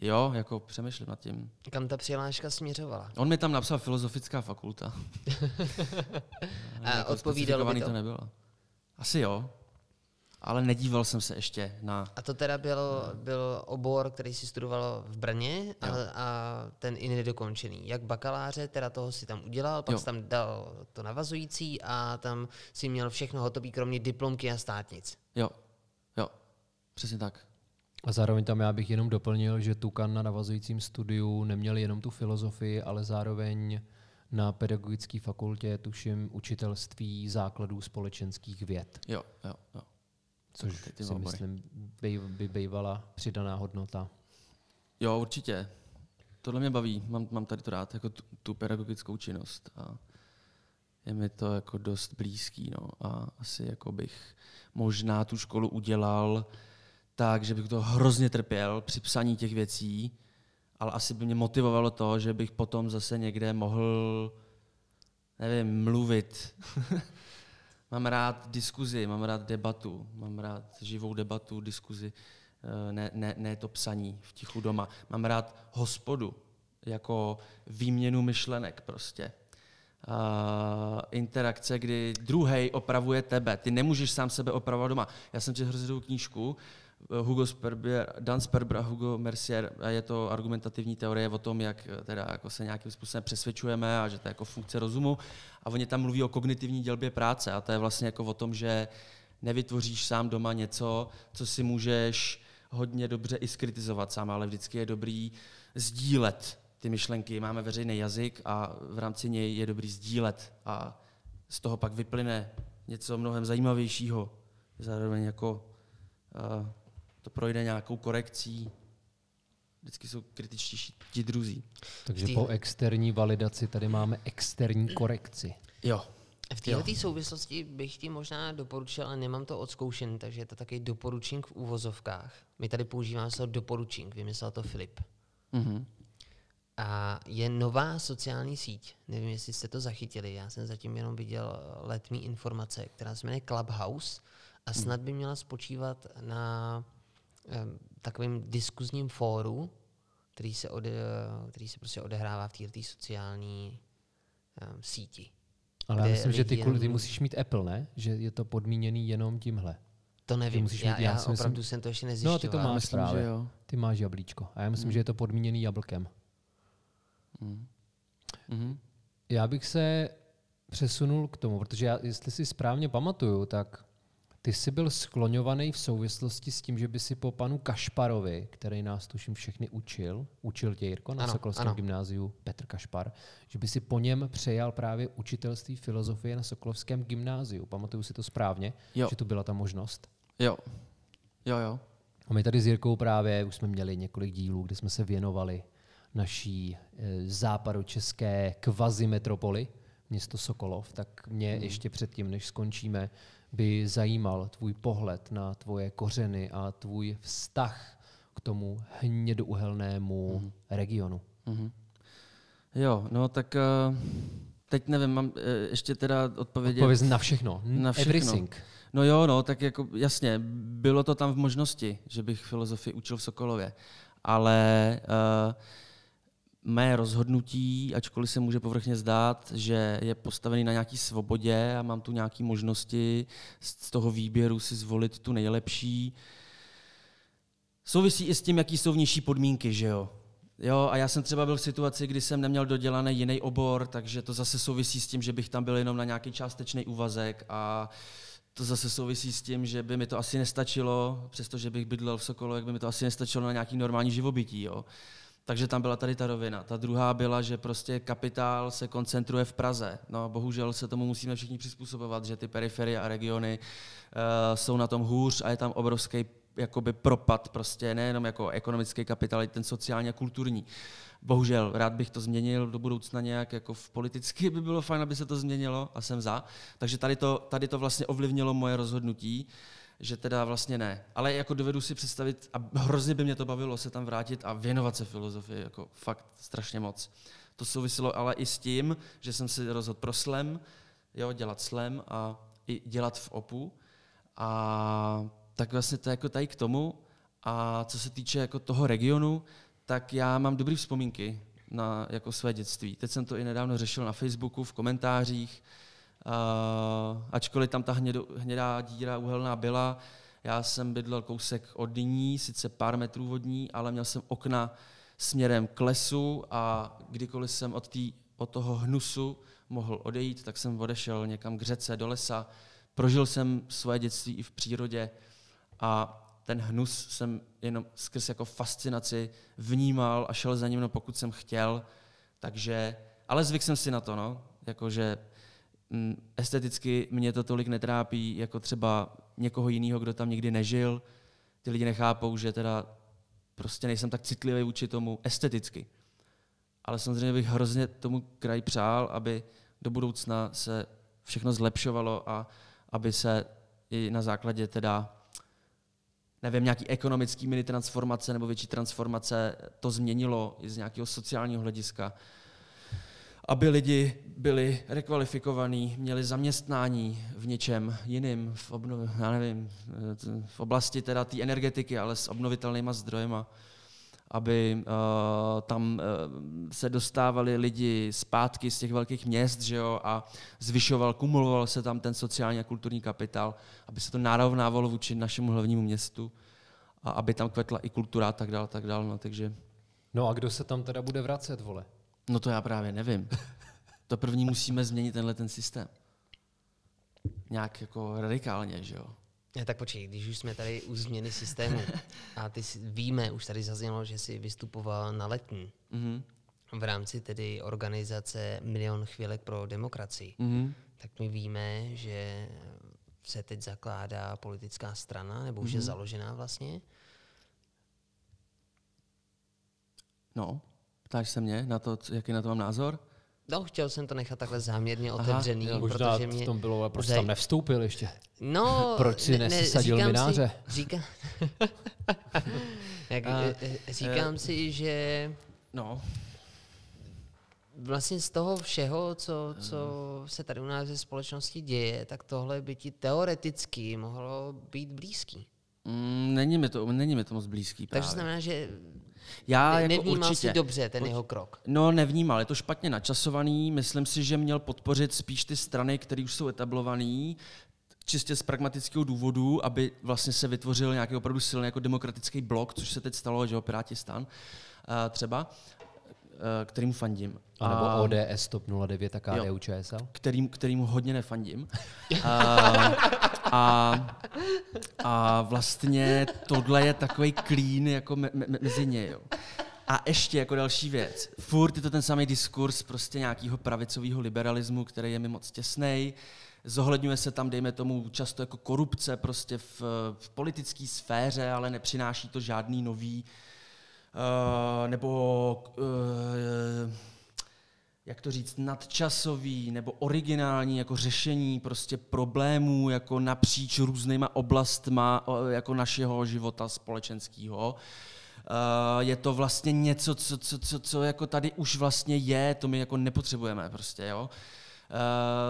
jo, jako přemýšlím nad tím. Kam ta přihláška směřovala? On mi tam napsal filozofická fakulta. A Jako odpovídalo by to? to nebylo. Asi jo, ale nedíval jsem se ještě na... A to teda byl, byl obor, který si studoval v Brně a, Jo. a ten i nedokončený. Jak bakaláře, teda toho si tam udělal, pak Jo. si tam dal to navazující a tam si měl všechno hotové, kromě diplomky a státnic. Jo, jo, přesně tak. A zároveň tam já bych jenom doplnil, že Tukan na navazujícím studiu neměl jenom tu filozofii, ale zároveň na pedagogické fakultě tuším učitelství základů společenských věd, Jo, jo, jo. což Ty- ty si myslím by, by bývala přidaná hodnota. Jo, určitě. Tohle mě baví, mám, mám tady to rád, jako tu, tu pedagogickou činnost. A je mi to jako dost blízký, no. A asi jako bych možná tu školu udělal tak, že bych to hrozně trpěl při psaní těch věcí, ale asi by mě motivovalo to, že bych potom zase někde mohl, nevím, mluvit. mám rád diskuzi, mám rád debatu, mám rád živou debatu, diskuzi, eh, ne, ne, ne to psaní v tichu doma. Mám rád hospodu, jako výměnu myšlenek prostě. Uh, interakce, kdy druhý opravuje tebe. Ty nemůžeš sám sebe opravovat doma. Já jsem četl hroznou knížku, Hugo Sperber, Dan Sperber a Hugo Mercier, a je to argumentativní teorie o tom, jak eh, teda jako se nějakým způsobem přesvědčujeme a že to je jako funkce rozumu. A oni tam mluví o kognitivní dělbě práce a to je vlastně jako o tom, že nevytvoříš sám doma něco, co si můžeš hodně dobře i skritizovat sám, ale vždycky je dobrý sdílet ty myšlenky. Máme veřejný jazyk a v rámci něj je dobrý sdílet a z toho pak vyplyne něco mnohem zajímavějšího. Zároveň jako uh, to projde nějakou korekcí. Vždycky jsou kritičtější ti druzí. Takže po externí validaci tady máme externí korekci. Jo. V této souvislosti bych ti možná doporučil, ale nemám to odzkoušen, takže je to takový doporučink v úvozovkách. My tady používáme slovo doporučink, vymyslel to Filip. Mhm. A je nová sociální síť, nevím, jestli jste to zachytili, já jsem zatím jenom viděl letní informace, která se jmenuje Clubhouse a snad by měla spočívat na takovém diskuzním fóru, který se, ode, který se prostě odehrává v této sociální um, síti. Ale já myslím, že ty, kvůli- ty musíš mít Apple, ne? Že je to podmíněný jenom tímhle. To nevím, musíš já, mít- já já, si myslím- opravdu jsem to ještě nezjišťoval. No, ty to máš myslím, právě. že jo. Ty máš jablíčko. A já myslím, že je to podmíněný jablkem. Mhm. Já bych se přesunul k tomu, protože já, jestli si správně pamatuju, tak ty jsi byl skloňovaný v souvislosti s tím, že by si po panu Kašparovi, který nás tuším všechny učil, učil tě Jirko na Ano, Sokolském ano. gymnáziu Petr Kašpar, že by si po něm přejal právě učitelství filozofie na Sokolovském gymnáziu. Pamatuju si to správně, Jo. že tu byla ta možnost? Jo. Jo, jo. A my tady s Jirkou právě už jsme měli několik dílů, kde jsme se věnovali naší e, západočeské kvazimetropoli, město Sokolov, tak mě Hmm. ještě předtím, než skončíme, by zajímal tvůj pohled na tvoje kořeny a tvůj vztah k tomu hnědouhelnému Hmm. regionu. Mhm. Jo, no tak uh, teď nevím, mám uh, ještě teda odpovědět. Pověz na všechno. Na všechno. Everything. No jo, no, tak jako jasně, bylo to tam v možnosti, že bych filozofii učil v Sokolově, ale uh, mé rozhodnutí, ačkoliv se může povrchně zdát, že je postavený na nějaký svobodě a mám tu nějaké možnosti z z toho výběru si zvolit tu nejlepší, souvisí i s tím, jaký jsou vnější podmínky, že jo. Jo, a já jsem třeba byl v situaci, kdy jsem neměl dodělaný jiný obor, takže to zase souvisí s tím, že bych tam byl jenom na nějaký částečný úvazek a to zase souvisí s tím, že by mi to asi nestačilo, přestože bych bydlel v Sokolu, jak by mi to asi nestačilo na nějaký normální živobytí. Jo. Takže tam byla tady ta rovina. Ta druhá byla, že prostě kapitál se koncentruje v Praze. No, bohužel se tomu musíme všichni přizpůsobovat, že ty periferie a regiony uh, jsou na tom hůř a je tam obrovský jakoby propad, prostě nejenom jako ekonomický kapitál, ale i ten sociální a kulturní. Bohužel, rád bych to změnil do budoucna nějak, jako v politicky by bylo fajn, aby se to změnilo a jsem za. Takže tady to, tady to vlastně ovlivnilo moje rozhodnutí, že teda vlastně ne. Ale jako dovedu si představit, a hrozně by mě to bavilo se tam vrátit a věnovat se filozofii, jako fakt strašně moc. To souviselo ale i s tím, že jsem si rozhodl pro slam, jo, dělat slam a i dělat v opu. A tak vlastně to je jako tady k tomu. A co se týče jako toho regionu, tak já mám dobré vzpomínky na jako své dětství. Teď jsem to i nedávno řešil na Facebooku, v komentářích. Ačkoliv tam ta hnědo, hnědá díra uhelná byla, já jsem bydlel kousek od ní, sice pár metrů od ní, ale měl jsem okna směrem k lesu a kdykoliv jsem od, tý, od toho hnusu mohl odejít, tak jsem odešel někam k řece, do lesa. Prožil jsem svoje dětství i v přírodě a ten hnus jsem jenom skrz jako fascinaci vnímal a šel za ním, no pokud jsem chtěl. Takže, ale zvyk jsem si na to, no. Jakože esteticky mě to tolik netrápí, jako třeba někoho jiného, kdo tam nikdy nežil. Ty lidi nechápou, že teda prostě nejsem tak citlivý vůči tomu esteticky. Ale samozřejmě bych hrozně tomu kraji přál, aby do budoucna se všechno zlepšovalo a aby se i na základě teda nevím, nějaký ekonomický mini transformace nebo větší transformace to změnilo i z nějakého sociálního hlediska. Aby lidi byli rekvalifikovaní, měli zaměstnání v něčem jiným, v, obnov, já nevím, v oblasti teda té energetiky, ale s obnovitelnýma zdrojema aby uh, tam uh, se dostávali lidi zpátky z těch velkých měst, že jo, a zvyšoval, kumuloval se tam ten sociální a kulturní kapitál, aby se to narovnávalo vůči našemu hlavnímu městu a aby tam kvetla i kultura a tak dál, tak dál, no, takže No a kdo se tam teda bude vracet, vole? No to já právě nevím. To první musíme změnit tenhle ten systém. Nějak jako radikálně, že jo. Ne, tak počkej, když už jsme tady u změny systému a ty víme, už tady zaznělo, že jsi vystupoval na letní Mhm. v rámci tedy organizace Milion chvílek pro demokracii. Mhm. tak my víme, že se teď zakládá politická strana, nebo už mm-hmm. je Mhm. založená vlastně. No, ptáš se mě na to, jaký na to mám názor? No, chtěl jsem to nechat takhle záměrně Aha, otevřený, jo. Možná protože mě... v tom bylo, ale proč zaj- tam nevstoupil ještě? No, Proč si nesesadil říkám mináře? Si, říká... Jak, A, eh, říkám si, že No, vlastně z toho všeho, co, co se tady u nás ve společnosti děje, tak tohle by ti teoreticky mohlo být blízký. mm, není, mi to, není mi to moc blízký právě. Takže znamená, že Já ne, jako nevnímal určitě. si dobře ten jeho krok. No, nevnímal, je to špatně načasovaný. Myslím si, že měl podpořit spíš ty strany, které už jsou etablované, čistě z pragmatického důvodu, aby vlastně se vytvořil nějaký opravdu silný jako demokratický blok, což se teď stalo, že jo, Piráti stan uh, třeba, uh, kterýmu fandím. A nebo ODS TOP 09 a KDU ČSL? kterým, kterýmu hodně nefandím. A, a, a vlastně tohle je takový klín jako me, me, mezi ně. Jo. A ještě jako další věc. Furt je to ten samý diskurs prostě nějakého pravicového liberalismu, který je mi moc těsnej. Zohledňuje se tam, dejme tomu, často jako korupce prostě v, v politické sféře, ale nepřináší to žádný nový uh, nebo uh, jak to říct, nadčasový nebo originální jako řešení prostě problémů jako napříč různýma oblastma jako našeho života společenského. Uh, je to vlastně něco, co, co, co, co jako tady už vlastně je, to my jako nepotřebujeme prostě, jo. Uh,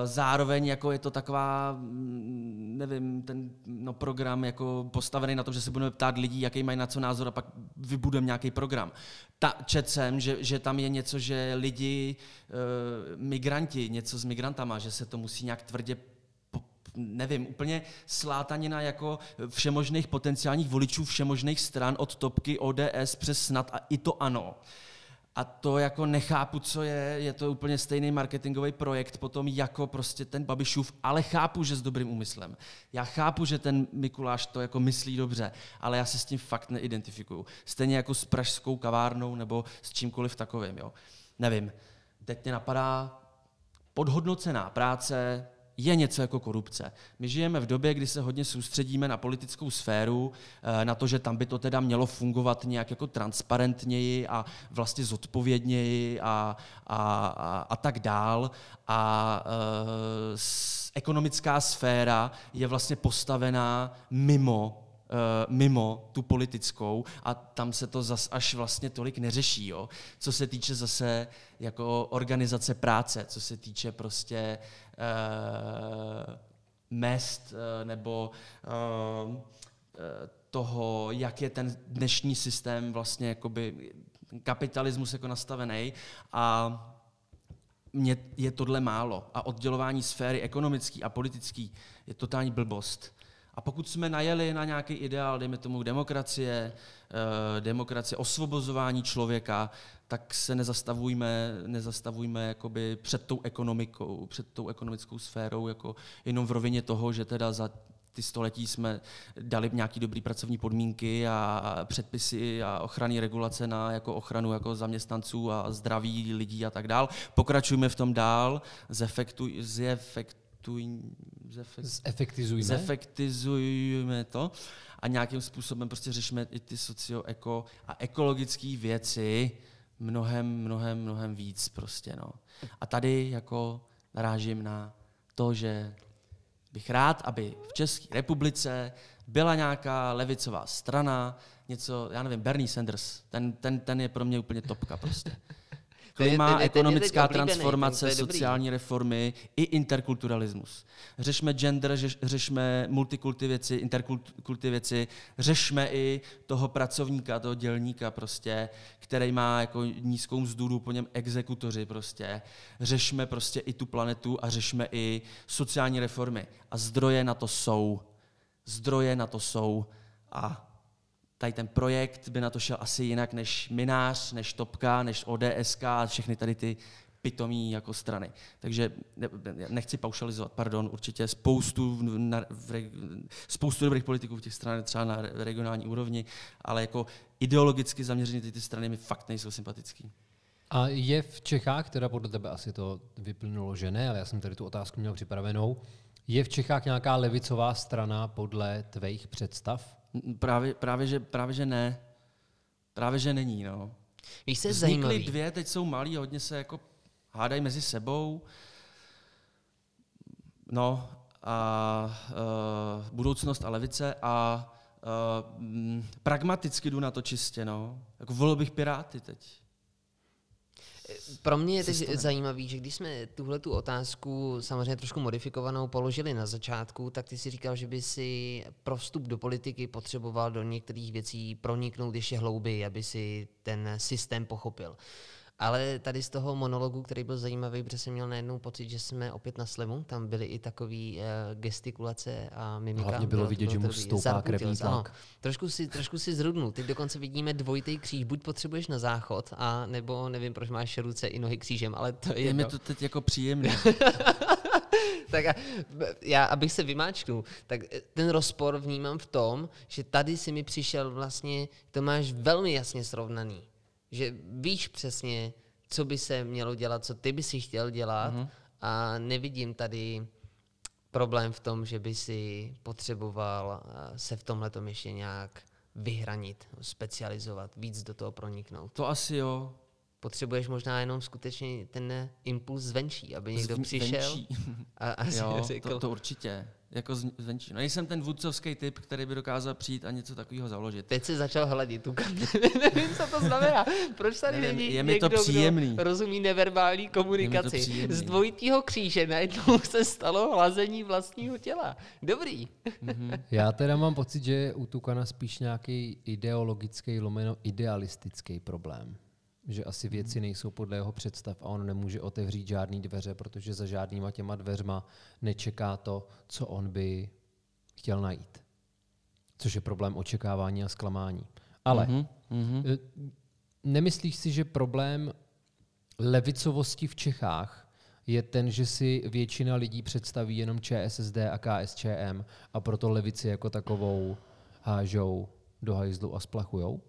zároveň jako je to taková, mm, nevím, ten no, program jako postavený na tom, že se budeme ptát lidí, jaký mají na co názor a pak vybudeme nějaký program. Ta, čet jsem, že, že tam je něco, že lidi, uh, migranti, něco s migrantama, že se to musí nějak tvrdě nevím, úplně slátanina jako všemožných potenciálních voličů všemožných stran od topky ODS přes snad a i to ano. A to jako nechápu, co je, je to úplně stejný marketingový projekt potom jako prostě ten Babišův, ale chápu, že s dobrým úmyslem. Já chápu, že ten Mikuláš to jako myslí dobře, ale já se s tím fakt neidentifikuju. Stejně jako s pražskou kavárnou nebo s čímkoliv takovým, jo. Nevím. Teď mě napadá podhodnocená práce, je něco jako korupce. My žijeme v době, kdy se hodně soustředíme na politickou sféru, eh, na to, že tam by to teda mělo fungovat nějak jako transparentněji a vlastně zodpovědněji a, a, a, a tak dál. A e, s, ekonomická sféra je vlastně postavená mimo eh, mimo tu politickou a tam se to zas až vlastně tolik neřeší, jo. Co se týče zase jako organizace práce, co se týče prostě mest uh, nebo uh, toho, jak je ten dnešní systém vlastně jakoby kapitalismus jako nastavený a mně je tohle málo. A oddělování sféry ekonomický a politický je totální blbost. A pokud jsme najeli na nějaký ideál, dejme tomu demokracie, eh, demokracie, osvobozování člověka, tak se nezastavujme, nezastavujme jakoby před tou ekonomikou, před tou ekonomickou sférou, jako jenom v rovině toho, že teda za ty století jsme dali nějaký dobrý pracovní podmínky a předpisy a ochranné regulace na jako ochranu jako zaměstnanců a zdraví lidí a tak dál. Pokračujme v tom dál, zefektuj, zefektuj, zefekt, Zefektizujme. zefektizujme to a nějakým způsobem prostě řešíme i ty socio-eko a ekologické věci mnohem, mnohem, mnohem víc prostě, no. A tady jako narážím na to, že bych rád, aby v České republice byla nějaká levicová strana, něco, já nevím, Bernie Sanders, ten, ten, ten je pro mě úplně topka prostě. Klima, ten ekonomická ten- transformace, sociální reformy i interkulturalismus. Řešme gender, řeš, řešme multikulty věci, interkulty věci, řešme i toho pracovníka, toho dělníka prostě, který má jako nízkou mzdu, po něm exekutoři prostě. Řešme prostě i tu planetu a řešme i sociální reformy. A zdroje na to jsou. Zdroje na to jsou. A tady ten projekt by na to šel asi jinak než Minář, než Topka, než ODSK a všechny tady ty pitomí jako strany. Takže ne- ne- nechci paušalizovat, pardon, určitě spoustu, na, v, spoustu dobrých politiků v těch stranách třeba na re- regionální úrovni, ale jako ideologicky zaměřené ty, ty strany mi fakt nejsou sympatický. A je v Čechách, teda podle tebe asi to vyplynulo, že ne, ale já jsem tady tu otázku měl připravenou, je v Čechách nějaká levicová strana podle tvých představ? Právě, právě, že, právě že ne. Právě, že není, no. Víš, je Vznikly zajímavý? dvě, teď jsou malí, hodně se jako hádají mezi sebou. No a uh, budoucnost a levice a uh, pragmaticky jdu na to čistě, no. Jako volil bych Piráty teď. Pro mě je teď stane. zajímavý, že když jsme tuhle tu otázku samozřejmě trošku modifikovanou položili na začátku, tak ty si říkal, že by si pro vstup do politiky potřeboval do některých věcí proniknout ještě hlouběji, aby si ten systém pochopil. Ale tady z toho monologu, který byl zajímavý, protože jsem měl najednou pocit, že jsme opět na slemu, tam byly i takové uh, gestikulace a mimika. Hlavně bylo vidět, to že mu stoupá krevní tlak. Trošku si, trošku si zrudnul. Teď dokonce vidíme dvojitý kříž. Buď potřebuješ na záchod, a nebo nevím, proč máš ruce i nohy křížem, ale to je Je mi to teď jako příjemné. tak a, já, abych se vymáčknul, tak eh, ten rozpor vnímám v tom, že tady si mi přišel vlastně, to máš velmi jasně srovnaný. Že víš přesně, co by se mělo dělat, co ty by si chtěl dělat Mhm. a nevidím tady problém v tom, že by si potřeboval eh, se v tomhle ještě nějak vyhranit, specializovat, víc do toho proniknout. To asi jo. Potřebuješ možná jenom skutečně ten impuls zvenčí, aby někdo Zv- přišel a, a Jo, řekl, to, to určitě. Jako z- zvenčí. No, nejsem ten vůdcovský typ, který by dokázal přijít a něco takového založit. Teď se začal hladit, tu Nevím, co to znamená. Proč tady Nevím, není je mi to někdo, příjemný. kdo rozumí neverbální komunikaci? příjemný. Z dvojitýho kříže najednou se stalo hlazení vlastního těla. Dobrý. Mhm. Já teda mám pocit, že je u Tukana spíš nějaký ideologický, lomeno idealistický problém. Že asi věci nejsou podle jeho představ a on nemůže otevřít žádný dveře, protože za žádnýma těma dveřma nečeká to, co on by chtěl najít. Což je problém očekávání a zklamání. Ale Mhm, mhm. Eh, Nemyslíš si, že problém levicovosti v Čechách je ten, že si většina lidí představí jenom ČSSD a KSČM a proto levici jako takovou hážou do hajzlu a splachujou?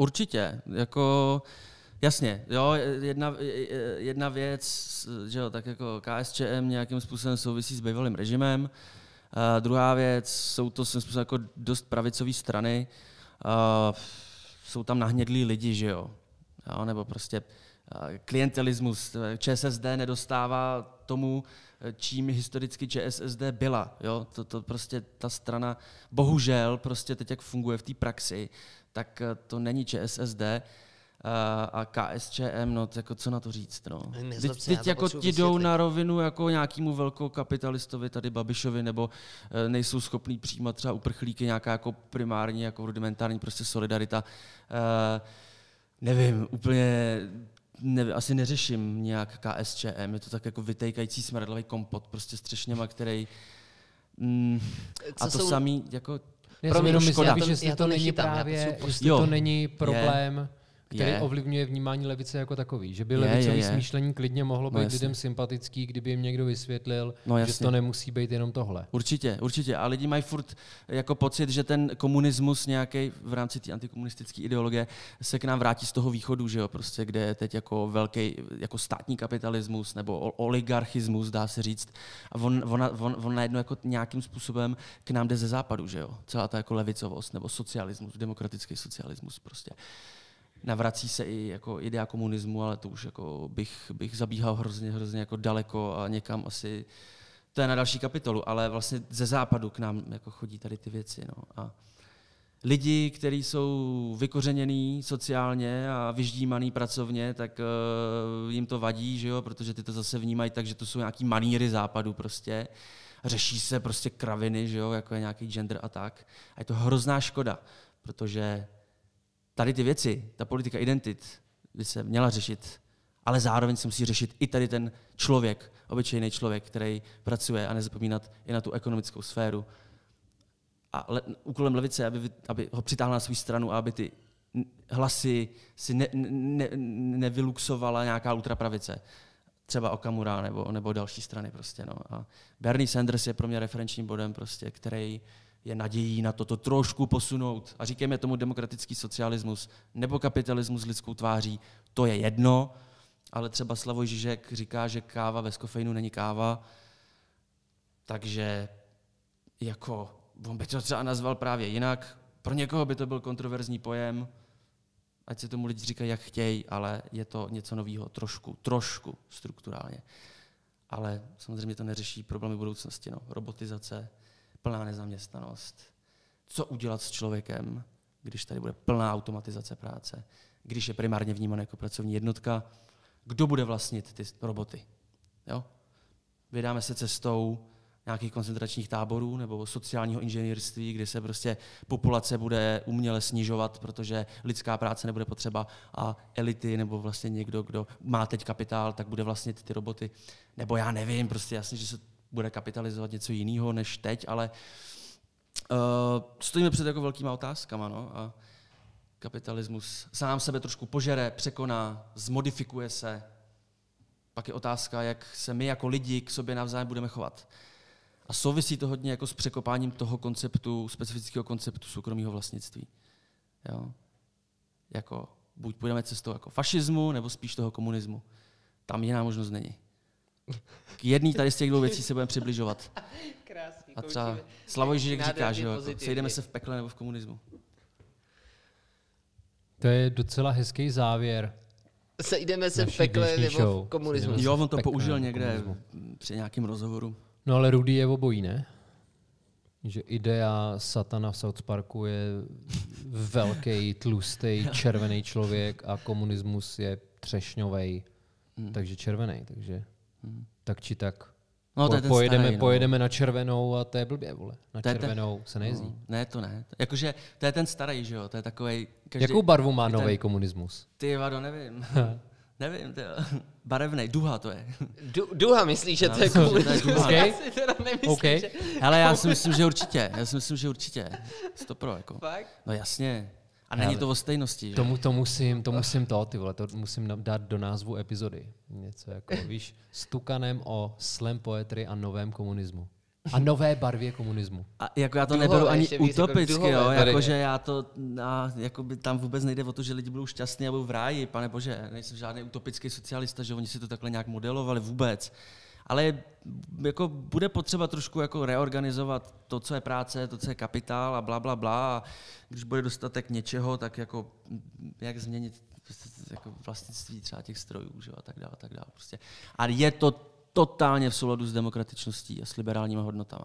Určitě, jako jasně, jo, jedna, jedna věc, že jo, tak jako KSČM nějakým způsobem souvisí s bývalým režimem, a druhá věc, jsou to svým způsobem jako dost pravicové strany, a jsou tam nahnědlí lidi, že jo, jo nebo prostě klientelismus, ČSSD nedostává tomu, čím historicky ČSSD byla. Jo? To, to prostě ta strana, bohužel, prostě teď jak funguje v té praxi, tak eh, to není ČSSD a, a KSČM, no jako co na to říct, no. Nezlob Teď, teď jako ti jdou na rovinu jako nějakému velkokapitalistovi, tady Babišovi, nebo eh, nejsou schopní přijímat třeba uprchlíky, nějaká jako primární, jako rudimentární prostě solidarita. Eh, nevím, úplně ne, asi neřeším nějak KSČM, je to tak jako vytejkající smradlavý kompot, prostě s třešněma, který... Mm, a to jsou- samý, jako Já Pro jsem mě jenom škoda. to- že to to není právě, Jo, to není problém, který Je. ovlivňuje vnímání levice jako takový. Že by Je, levicový je, je. smýšlení klidně mohlo No být jasně. lidem sympatický, kdyby jim někdo vysvětlil, No že to nemusí být jenom tohle. Určitě, určitě. A lidi mají furt jako pocit, že ten komunismus nějaký v rámci té antikomunistické ideologie se k nám vrátí z toho východu, že jo, prostě, kde je teď jako velký jako státní kapitalismus nebo oligarchismus, dá se říct. A on, on, on, on najednou jako nějakým způsobem k nám jde ze západu, že jo. Celá ta jako levicovost nebo socialismus, demokratický socialismus prostě. Navrací se i jako idea komunismu, ale to už jako bych, bych zabíhal hrozně, hrozně jako daleko a někam asi to je na další kapitolu, ale vlastně ze západu k nám jako chodí tady ty věci. No. A lidi, kteří jsou vykořeněný sociálně a vyždímaný pracovně, tak uh, jim to vadí, že jo? protože ty to zase vnímají tak, že to jsou nějaký maníry západu prostě. Řeší se prostě kraviny, že jo? jako je nějaký gender a tak. A je to hrozná škoda, protože tady ty věci, ta politika identit by se měla řešit, ale zároveň se musí řešit i tady ten člověk, obyčejný člověk, který pracuje a nezapomínat i na tu ekonomickou sféru. A le, úkolem levice, aby, aby ho přitáhla na svou stranu a aby ty hlasy si ne, ne, nevyluxovala nějaká ultrapravice. Třeba Okamura nebo, nebo další strany prostě. No. A Bernie Sanders je pro mě referenčním bodem, prostě, který je nadějí na toto trošku posunout. A říkejme tomu demokratický socialismus nebo kapitalismus s lidskou tváří, to je jedno, ale třeba Slavoj Žižek říká, že káva bez kofeinu není káva, takže jako on by to třeba nazval právě jinak. Pro někoho by to byl kontroverzní pojem, ať se tomu lidi říkají, jak chtějí, ale je to něco nového, trošku, trošku strukturálně. Ale samozřejmě to neřeší problémy budoucnosti. No. Robotizace, plná nezaměstnanost. Co udělat s člověkem, když tady bude plná automatizace práce, když je primárně vnímaný jako pracovní jednotka, kdo bude vlastnit ty roboty. Jo? Vydáme se cestou nějakých koncentračních táborů nebo sociálního inženýrství, kde se prostě populace bude uměle snižovat, protože lidská práce nebude potřeba a elity nebo vlastně někdo, kdo má teď kapitál, tak bude vlastnit ty roboty. Nebo já nevím, prostě jasně, že se bude kapitalizovat něco jiného než teď, ale uh, stojíme před jako velkýma otázkama. No? A kapitalismus sám sebe trošku požere, překoná, zmodifikuje se. Pak je otázka, jak se my jako lidi k sobě navzájem budeme chovat. A souvisí to hodně jako s překopáním toho konceptu, specifického konceptu soukromého vlastnictví. Jo? Jako buď půjdeme cestou jako fašismu, nebo spíš toho komunismu. Tam jiná možnost není. K jedný tady z těch dvou věcí se budeme přibližovat. Krásný, A třeba Slavoj Žižek říká, že jo, jako, sejdeme se v pekle nebo v komunismu. To je docela hezký závěr. Sejdeme se v pekle nebo show. v komunismu. Jo, on to použil někde komunismu. při nějakém rozhovoru. No ale Rudy je obojí, ne? Že idea satana v South Parku je velký, tlustý, červený člověk a komunismus je třešňovej, Hmm. takže červený, takže Hmm. tak či tak. No, to je Po- ten pojedeme, starý, no. pojedeme na červenou a to je blbě, vole. Na To je ten- červenou se nejezdí. No, ne, to ne. Jakože to je ten starý, že jo? To je takový. Každý, Jakou barvu má i ten- nový komunismus? Ty vado, nevím. nevím, ty Barevnej, duha to je. Du, duha myslíš, že Já to je myslím, že to je komunismus? duha. Já si teda nemyslím, OK. že... Hele, já si myslím, že určitě. Já si myslím, že určitě. Stopro, jako. Fakt? No jasně. A není to o stejnosti, že? Tomu, to musím, to musím to, ty vole, to musím dát do názvu epizody. Něco jako, víš, s Tukanem o slam poetry a novém komunismu. A nové barvě komunismu. A jako já to Duhové, neberu ani jako utopicky, duhové jo, jakože já to, a, jako by tam vůbec nejde o to, že lidi budou šťastní a budou v ráji, pane bože, nejsem žádný utopický socialista, že oni si to takhle nějak modelovali vůbec. Ale jako bude potřeba trošku jako reorganizovat to, co je práce, to, co je kapitál a bla, bla, bla. A když bude dostatek něčeho, tak jako jak změnit jako vlastnictví třeba těch strojů, že a tak dále, a tak dále. Prostě. A je to totálně v souladu s demokratičností a s liberálními hodnotama.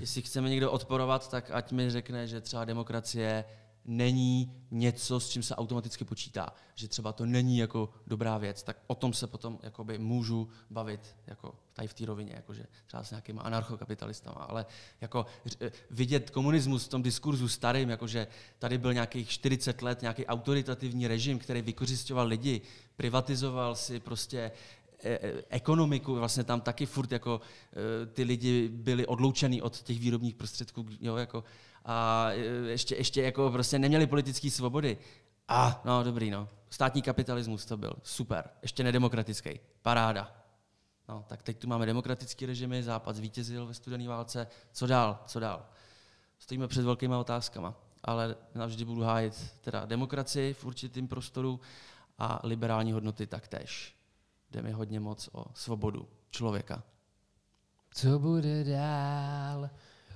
Jestli chceme někdo odporovat, tak ať mi řekne, že třeba demokracie není něco, s čím se automaticky počítá. Že třeba to není jako dobrá věc, tak o tom se potom jakoby můžu bavit jako tady v té rovině, jakože třeba s nějakýma anarchokapitalistama, ale jako ř- vidět komunismus v tom diskurzu starým, jakože tady byl nějakých 40 let nějaký autoritativní režim, který vykořišťoval lidi, privatizoval si prostě ekonomiku, vlastně tam taky furt jako e, ty lidi byli odloučený od těch výrobních prostředků, jo, jako, a e, ještě, ještě jako prostě neměli politické svobody. A, no dobrý, no. Státní kapitalismus to byl, super. Ještě nedemokratický, paráda. No, tak teď tu máme demokratický režimy, Západ zvítězil ve studené válce. Co dál, co dál? Stojíme před velkýma otázkama, ale navždy budu hájit teda demokracii v určitém prostoru a liberální hodnoty taktéž. Jde mi hodně moc o svobodu člověka. Co bude dál?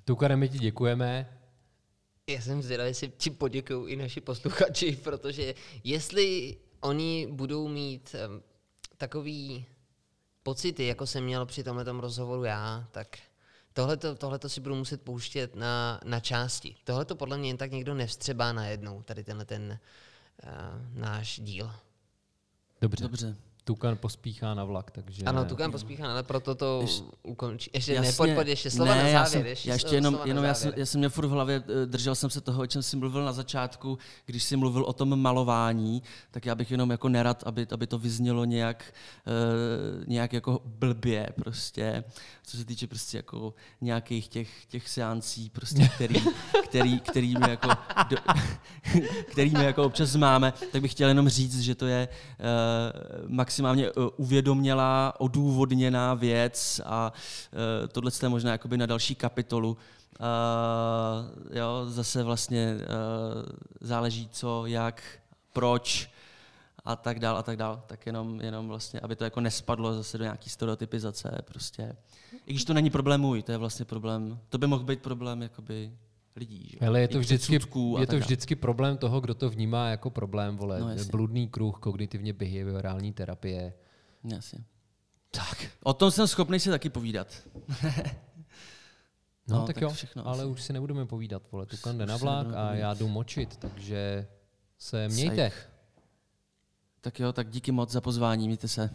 Tukare, my ti děkujeme. Já jsem zvědavý, jestli ti poděkují i naši posluchači, protože jestli oni budou mít um, takový pocity, jako jsem měl při tomhle rozhovoru já, tak tohleto, tohleto si budu muset pouštět na, na části. Tohleto podle mě jen tak někdo nevstřebá najednou, tady tenhle ten uh, náš díl. Dobře. Dobře. Tukan pospíchá na vlak, takže... Ano, Tukan pospíchá, ale proto to Ještě- ukončí. Ještě ne, pojď, pojď, ještě slova ne, na já závěr. jsem, ještě, já ještě jenom, jenom já, jsem, já jsem měl furt v hlavě, eh, držel jsem se toho, o čem jsi mluvil na začátku, když jsi mluvil o tom malování, tak já bych jenom jako nerad, aby, aby to vyznělo nějak, uh, nějak jako blbě prostě, co se týče prostě jako nějakých těch, těch seancí, prostě, který, který, který, my jako, do, který my jako občas máme, tak bych chtěl jenom říct, že to je uh, maximálně uh, uvědomělá, odůvodněná věc a uh, tohle je možná jakoby na další kapitolu. Jo, zase vlastně uh, záleží co, jak, proč a tak dál a tak dál. Tak jenom, jenom vlastně, aby to jako nespadlo zase do nějaký stereotypizace prostě. I když to není problém můj, to je vlastně problém, to by mohl být problém jakoby lidí. Že? Ale je to, vždycky, je to vždycky problém toho, kdo to vnímá jako problém, vole. No, jasně. Bludný kruh, kognitivně behaviorální terapie. Jasně. Tak. O tom jsem schopný si taky povídat. No, No, tak, tak jo, všechno ale asi. už si nebudeme povídat, vole. Tukan jde Už na nebudeme a já jdu močit, takže se mějte. Tak jo, tak díky moc za pozvání, mějte se.